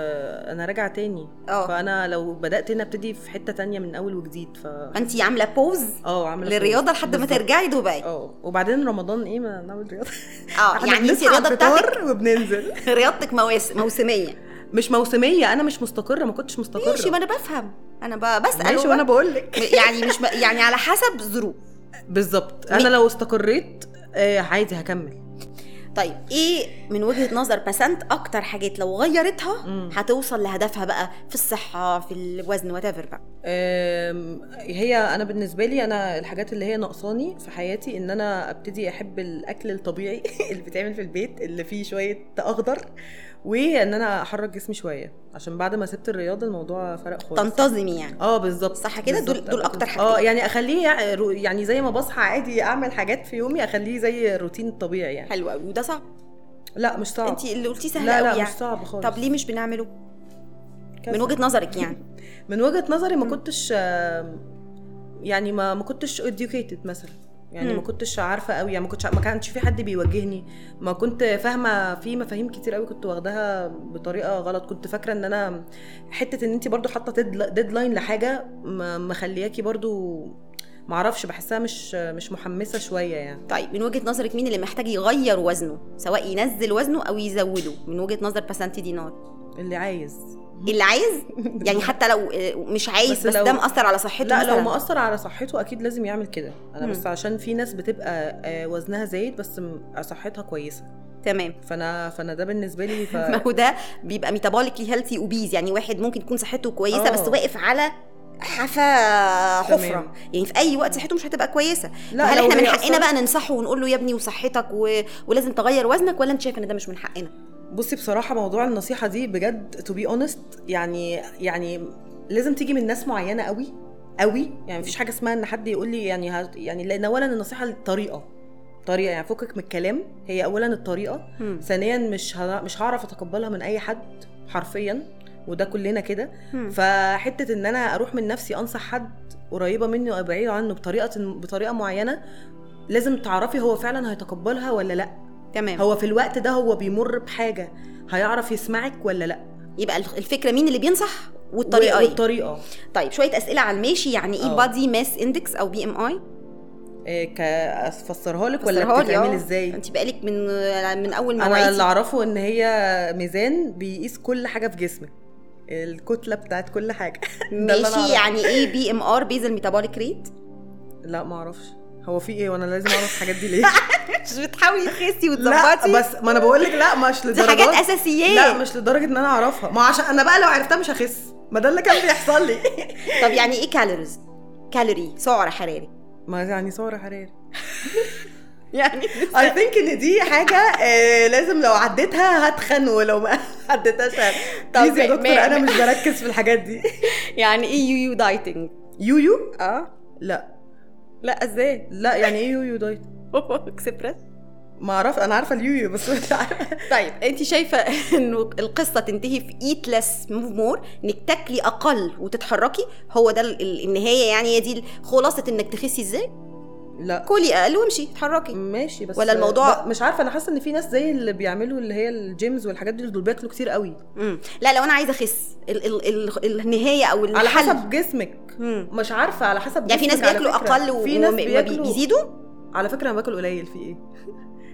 أنا راجعة تاني. آه. فأنا لو بدأت هنا أبتدي في حتة تانية من أول وجديد ف فانت عاملة بوز آه عاملة للرياضة لحد ما. ترجعي دبي. آه وبعدين رمضان إيه ما نعمل رياضة؟ آه يعني انت الرياضة بتاعتك وبننزل. رياضتك مواسم موسمية. مش موسمية أنا مش مستقرة ما كنتش مستقرة. ماشي ما أنا بفهم. أنا بسأل ماشي وأنا بقول لك يعني مش ب... يعني على حسب ظروف. بالظبط. أنا لو استقريت آه عادي هكمل. طيب إيه من وجهة نظر بسنت أكتر حاجات لو غيرتها مم. هتوصل لهدفها بقى في الصحة في الوزن وات بقى؟ أم، هي أنا بالنسبة لي أنا الحاجات اللي هي ناقصاني في حياتي إن أنا أبتدي أحب الأكل الطبيعي اللي بيتعمل في البيت اللي فيه شوية أخضر. وان أنا احرك جسمي شوية عشان بعد ما سبت الرياضه الموضوع فرق خالص. تنتظمي يعني. آه بالظبط. صح كده؟ دول-. دول أكتر آه حاجتين. يعني أخليه يعني زي ما بصحى عادي أعمل حاجات في يومي أخليه زي الروتين الطبيعي يعني. حلو قوي وده صعب؟ لا مش صعب. انت اللي قلتيه سهل لا قوي لا يعني مش صعب خالص. طب ليه مش بنعمله؟ كسل. من وجهة نظرك يعني. من وجهة نظري ما كنتش يعني ما ما كنتش educated مثلا. يعني مم. ما كنتش عارفة قوي يعني ما كنتش ما كانش في حد بيوجهني. ما كنت فاهمة في مفاهيم كتير قوي كنت واخداها بطريقة غلط. كنت فاكرة إن أنا حتة إن انت برضو حاطة ديدلاين لحاجة مخلياكي برضو معرفش بحسها مش مش محمسة شوية يعني. طيب من وجهة نظرك مين اللي محتاج يغير وزنه؟ سواء ينزل وزنه أو يزوده من وجهة نظر بسنتي دينار. اللي عايز. اللي عايز؟ يعني حتى لو آه، مش عايز بس بس, لو- ده مأثر على صحته لا لو مثلاً. مأثر على صحته أكيد لازم يعمل كده. أنا مم. بس عشان في ناس بتبقى آه، وزنها زايد بس م- صحتها كويسة. تمام. فأنا فأنا ده بالنسبة لي ف... ما هو ده بيبقى metabolically healthy obese يعني واحد ممكن يكون صحته كويسة آه. بس واقف على حافة حفرة. تمام. يعني في أي وقت صحته مش هتبقى كويسة. لا، لو إحنا من حقنا أصلاً- بقى ننصحه ونقول له يا ابني وصحتك و... ولازم تغير وزنك ولا أنت شايف إن ده مش من حقنا؟ بصي بصراحة موضوع النصيحة دي بجد to be honest يعني يعني لازم تيجي من ناس معينة قوي قوي يعني مفيش حاجة اسمها إن حد يقول لي يعني ه... يعني لأن اولا النصيحة الطريقة طريقة يعني فكك من الكلام هي اولا الطريقة مم. ثانيا مش ه... مش هعرف أتقبلها من أي حد حرفيا وده كلنا كده مم. فحتة إن أنا أروح من نفسي أنصح حد قريبة مني وأبعده عنه بطريقة بطريقة معينة لازم تعرفي هو فعلا هيتقبلها ولا لأ تمام. هو في الوقت ده هو بيمر بحاجة هيعرف يسمعك ولا لأ؟ يبقى الف- الفكرة مين اللي بينصح؟ والطريقة إيه؟ والطريقة. طيب شوية أسئلة على الماشي يعني إيه. body mass index أو BMI إيه أفسرها لك ولا بتتعمل آه. إزاي؟ أنت بقالك من من أول ما أنا اللي أعرفه إن هي ميزان بيقيس كل حاجة في جسمك. الكتلة بتاعت كل حاجة. ماشي. يعني إيه BMR basal metabolic rate لا ما أعرفش. هو في إيه؟ وأنا لازم أعرف الحاجات دي ليه؟ مش بتحاولي تخسي لا وتظبطي بس ما أنا بقول لك لا مش دي لدرجة حاجات أساسيات. لا مش لدرجة إن أنا أعرفها. ما عشان أنا بقى لو عرفتها مش هخس. ما ده اللي كان بيحصل لي. طب يعني إيه calories calorie سعر حراري. ما يعني سعر حراري. يعني I think إن دي حاجة آه لازم لو عديتها هتخن ولو ما عديتهاش طب يا دكتور أنا مش بركز في الحاجات دي. يعني إيه yo-yo dieting yo-yo آه. لا. لا إزاي؟ لا يعني إيه yo-yo diet؟ اكسبرس ما أعرف أنا عارفة ال yo-yo بس مش عارفة. طيب انت شايفة إنه القصة تنتهي في eat less move more إنك تاكلي أقل وتتحركي؟ هو ده ال- ال- النهاية يعني هي دي خلاصة إنك تخسي إزاي؟ لا. كلي أقل وامشي اتحركي. ماشي بس ولا الموضوع- مش عارفة أنا حاسة إن في ناس زي اللي بيعملوا اللي هي ال gyms والحاجات دي دول بياكلوا كتير قوي. مم. لا لو أنا عايزة أخس ال ال ال النهاية أو على الحل. حسب جسمك. مم. مش عارفة على حسب يعني في ناس على بياكلوا. أقل وما بيزيدوا؟ على فكرة أنا باكل قليل في إيه؟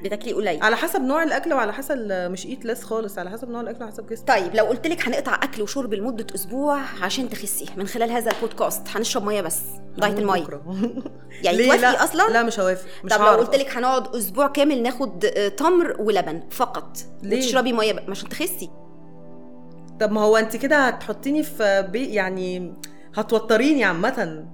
بتاكلي قليل على حسب نوع الأكل وعلى حسب مش eat less خالص على حسب نوع الأكل وعلى حسب جسمك طيب لو قلت لك هنقطع أكل وشرب لمدة أسبوع عشان تخسي من خلال هذا البودكاست هنشرب مية بس diet المية. يعني؟ توافقي لا. أصلا لا مش هوافق مش طب لو قلت لك هنقعد أسبوع كامل ناخد آه، تمر ولبن فقط ليه؟ وتشربي مية ب- عشان تخسي طب ما هو أنت كده هتحطيني في بي يعني هتوتريني عامة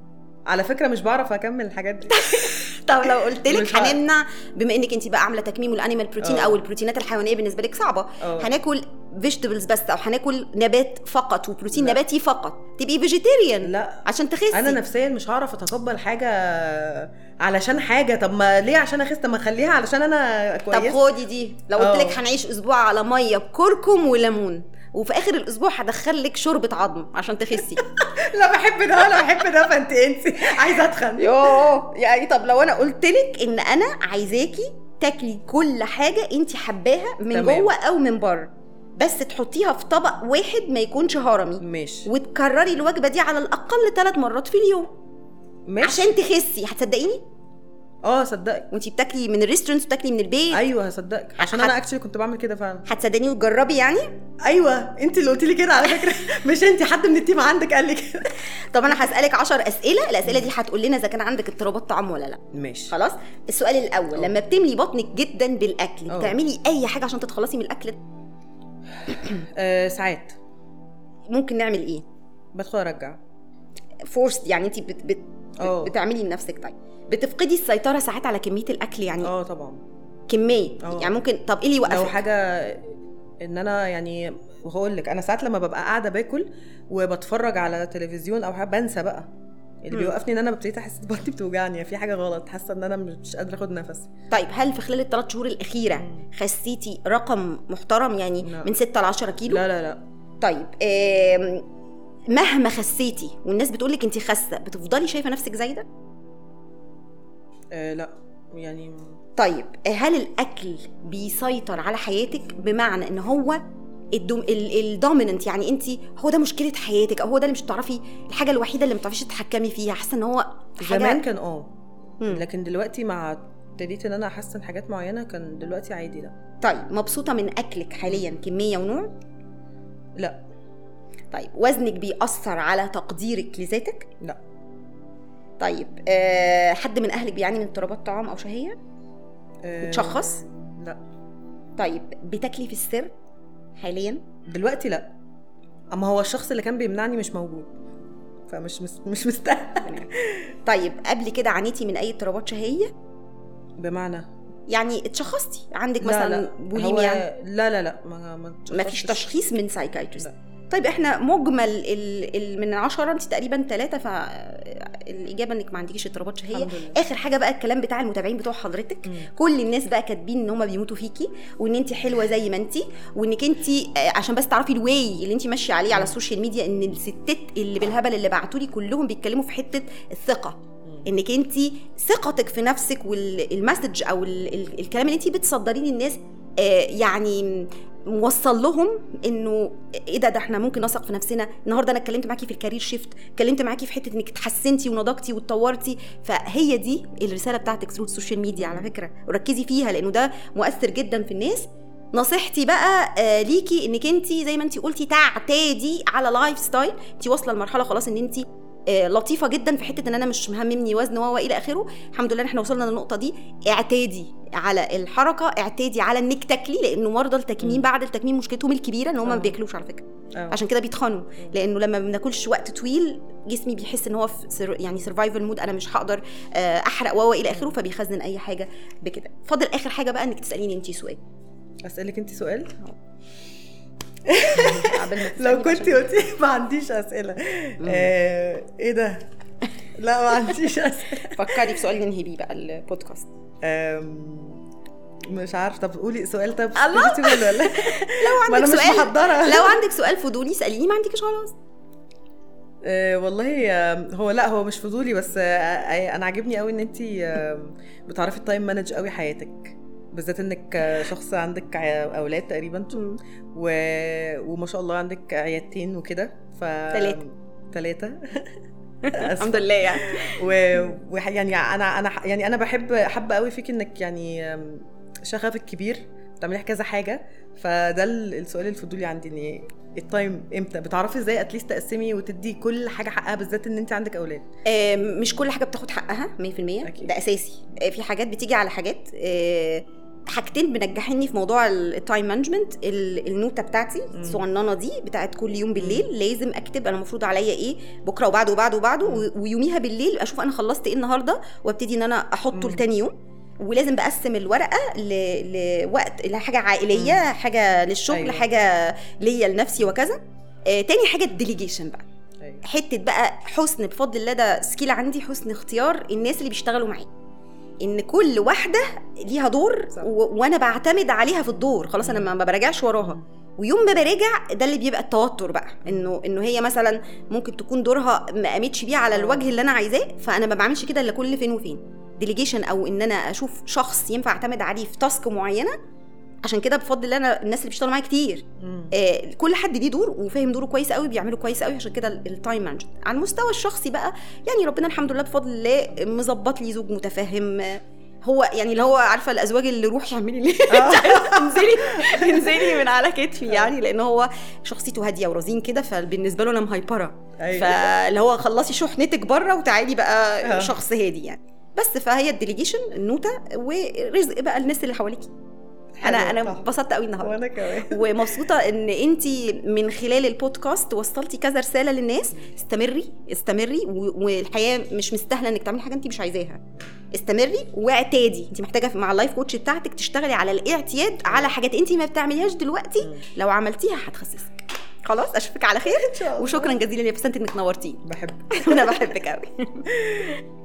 على فكرة مش بعرف أكمل الحاجات دي طب لو قلت لك. هنمنع بما إنك أنت بقى عاملة تكميم ال animal protein آه. أو البروتينات الحيوانية بالنسبة لك صعبة آه. هناكل vegetables بس أو هناكل نبات فقط وبروتين لا. نباتي فقط تبقي vegetarian لا عشان تخسي أنا نفسيا مش هعرف اتقبل حاجة علشان حاجة طب ما ليه عشان أخس طب ما أخليها علشان أنا طب كويس خدي دي لو قلت. لك هنعيش أسبوع على مية بكركم وليمون وفي آخر الأسبوع هدخل لك شوربة عظم عشان تخسي. لا بحب ده ولا بحب ده فانت انت عايزة اتخن يوه يعني طب لو أنا قلت لك إن أنا عايزاكي تاكلي كل حاجة انت حباها من تمام. جوه أو من بره بس تحطيها في طبق واحد ما يكونش هرمي ماشي. وتكرري الوجبة دي على الأقل ثلاث مرات في اليوم. ماشي. عشان تخسي. هتصدقيني؟ آه صدقك. وانت بتاكلي من ال restaurant بتاكلي من البيت. أيوه هصدقك. عشان أنا actually كنت بعمل كده فعلا. هتصدقيني وتجربي يعني؟ أيوه. انت اللي قلتي لي كده على فكرة. مش انت حد من ال team عندك قال لي كده. طب أنا هسألك 10 أسئلة. الأسئلة دي هتقول لنا إذا كان عندك اضطرابات طعام ولا لأ. ماشي. خلاص؟ السؤال الأول. أه. لما بتملي بطنك جدا بالأكل أه. بتعملي أي حاجة عشان تتخلصي من الأكل؟ آه ساعات. ممكن نعمل إيه؟ بدخل أرجع. فورست يعني انت بت بت. بتعملي لنفسك طيب. بتفقدي السيطرة ساعات على كمية الأكل يعني. آه طبعا. كمية. آه. يعني ممكن طب إيه اللي لو يوقفك حاجة إن أنا يعني وهقول لك أنا ساعات لما ببقى قاعدة باكل وبتفرج على تلفزيون أو حاجة بنسى بقى. اللي. بيوقفني إن أنا ابتديت أحس بطني بتوجعني في حاجة غلط حاسة إن أنا مش قادرة أخد نفسي طيب هل في خلال الثلاث شهور الأخيرة. خسيتي رقم محترم يعني لا. من 6 ل 10 كيلو؟ لا لا لا. طيب مهما خسيتي والناس بتقول لك انت خاسة بتفضلي شايفة نفسك زايدة؟ آه لا يعني طيب هل الأكل بيسيطر على حياتك؟ بمعنى إن هو الدوميننت يعني انت هو ده مشكلة حياتك أو هو ده اللي مش بتعرفي الحاجة الوحيدة اللي ما بتعرفيش تتحكمي فيها حاسة إن هو حاجة زمان كان آه. لكن دلوقتي مع ابتديت إن أنا أحسن حاجات معينة كان دلوقتي عادي لا. طيب مبسوطة من أكلك حاليا كمية ونوع؟ لا. طيب وزنك بيأثر على تقديرك لذاتك؟ لا. طيب أه حد من أهلك بيعاني من اضطرابات طعام أو شهية؟ آه، متشخص؟ لا. طيب بتاكلي في السر حاليا؟ دلوقتي لا. أما هو الشخص اللي كان بيمنعني مش موجود. فمش. مش مستاهل. طيب قبل كده عانيتي من أي اضطرابات شهية؟ بمعنى؟ يعني اتشخصتي؟ عندك لا مثلا لا. بوليميا لا لا لا. ما ما ما فيش. تشخيص من psychiatrist. طيب إحنا مجمل ال ال من عشرة أنت تقريبا ثلاثة فالإجابة إنك ما عندكيش اضطرابات شهية. آخر حاجة بقى الكلام بتاع المتابعين بتوع حضرتك. مم. كل الناس بقى كاتبين إن هم بيموتوا فيكي وإن أنت حلوة زي ما أنت وإنك أنت آه، عشان بس تعرفي ال way اللي أنت ماشية عليه على ال social media إن الستات اللي بالهبل اللي بعتوا لي كلهم بيتكلموا في حتة الثقة إنك أنت ثقتك في نفسك وال message أو ال ال الكلام اللي أنت بتصدريه للناس آه، يعني موصل لهم إنه إيه ده ده إحنا ممكن نثق في نفسنا. النهارده أنا اتكلمت معاكي في ال career shift اتكلمت معاكي في حتة إنك اتحسنتي ونضجتي واتطورتي. فهي دي الرسالة بتاعتك through ال social media على فكرة. وركزي فيها لأنه ده مؤثر جدا في الناس. نصيحتي بقى آه ليكي إنك انت زي ما انت قلتي تعتادي على lifestyle انت واصلة لمرحلة خلاص إن انت لطيفة جدا في حتة إن أنا مش مهمني وزن و إلى آخره. الحمد لله إحنا وصلنا للنقطة دي. اعتادي على الحركة اعتادي على إنك تاكلي لأنه مرضى التكميم. بعد التكميم مشكلتهم الكبيرة إن هم ما آه. بياكلوش على فكرة. آه. عشان كده بيتخنوا. لأنه لما ما بناكلش وقت طويل جسمي بيحس إن هو في سر يعني survival mode أنا مش هقدر آه، أحرق و إلى آخره فبيخزن أي حاجة بكده. فاضل آخر حاجة بقى إنك تسأليني انت سؤال. أسألك انت سؤال؟ لو كنت قلتي ما عنديش أسئلة. آه إيه ده؟ لا ما عنديش أسئلة. فكري في سؤال ننهي بيه بقى البودكاست. مش عارفه طب قولي سؤال. طب الله! ولا لا؟ لو عندك سؤال محضرة. لو عندك سؤال فضولي اسأليني ما عندكش خلاص. آه والله هو لا هو مش فضولي بس آه، آه، أنا عاجبني قوي إن انت بتعرفي ال time manage قوي حياتك. بالذات إنك شخص عندك أولاد تقريبا. و... وما شاء الله عندك عيادتين وكده ف تلاتة. ثلاثة الحمد لله يعني. و... و... يعني أنا أنا يعني أنا بحب حابة قوي فيك إنك يعني شغفك كبير بتعملي كذا حاجة. فده ال- السؤال الفضولي عندي إن ال time إمتى؟ بتعرفي إزاي at least تقسمي وتدي كل حاجة حقها بالذات إن أنت عندك أولاد؟ آه، مش كل حاجة بتاخد حقها 100% أكيد. ده أساسي. آه، في حاجات بتيجي على حاجات. آه، حاجتين منجحيني في موضوع ال time management النوتة بتاعتي الصغننة دي بتاعت كل يوم بالليل لازم أكتب أنا المفروض عليا إيه بكرة وبعده وبعده وبعده ويوميها بالليل أشوف أنا خلصت إيه النهارده وأبتدي إن أنا أحطه مم. لتاني يوم ولازم بقسم الورقة. لوقت لحاجه عائلية حاجة للشغل أيوة. حاجة ليا لنفسي وكذا آه، تاني حاجة ال delegation بقى أيوة. حتة بقى حسن بفضل الله ده skill عندي حسن اختيار الناس اللي بيشتغلوا معايا إن كل واحدة ليها دور. و... وأنا بعتمد عليها في الدور. خلاص أنا ما ما براجعش وراها. ويوم ما براجع ده اللي بيبقى التوتر بقى. إنه إنه هي مثلا ممكن تكون دورها ما قامتش بيه على الوجه اللي أنا عايزاه فأنا ما بعملش كده إلا كل فين وفين. delegation أو إن أنا أشوف شخص ينفع أعتمد عليه في task معينة عشان كده بفضل أنا الناس اللي بيشتغلوا معايا كتير. آه، كل حد ليه دور وفاهم دوره كويس قوي بيعمله كويس قوي عشان كده ال time management على المستوى الشخصي بقى يعني ربنا الحمد لله بفضل الله مظبط لي زوج متفهم. آه، هو يعني اللي هو عارفة الأزواج اللي روحي اعملي لي. انزلي انزلي من على كتفي يعني لأن هو شخصيته هادية ورزين كده فبالنسبة له أنا مهيبرة أيوة. فاللي هو خلصي شحنتك بره وتعالي بقى آه. شخص هادي يعني. بس فهي ال delegation النوتة ورزق بقى الناس اللي حواليكي. أنا أنا. انبسطت قوي النهارده. وأنا كمان. ومبسوطة إن انت من خلال البودكاست وصلتي كذا رسالة للناس. استمري استمري والحياة مش مستاهلة إنك تعملي حاجة انت مش عايزاها. استمري واعتادي. انت محتاجة مع ال life coach بتاعتك تشتغلي على الاعتياد على حاجات انت ما بتعمليهاش دلوقتي. لو عملتيها هتخسسك. خلاص؟ أشوفك على خير. إن شاء الله. وشكرا جزيلا يا بسنت إنك نورتيني. بحب أنا بحبك قوي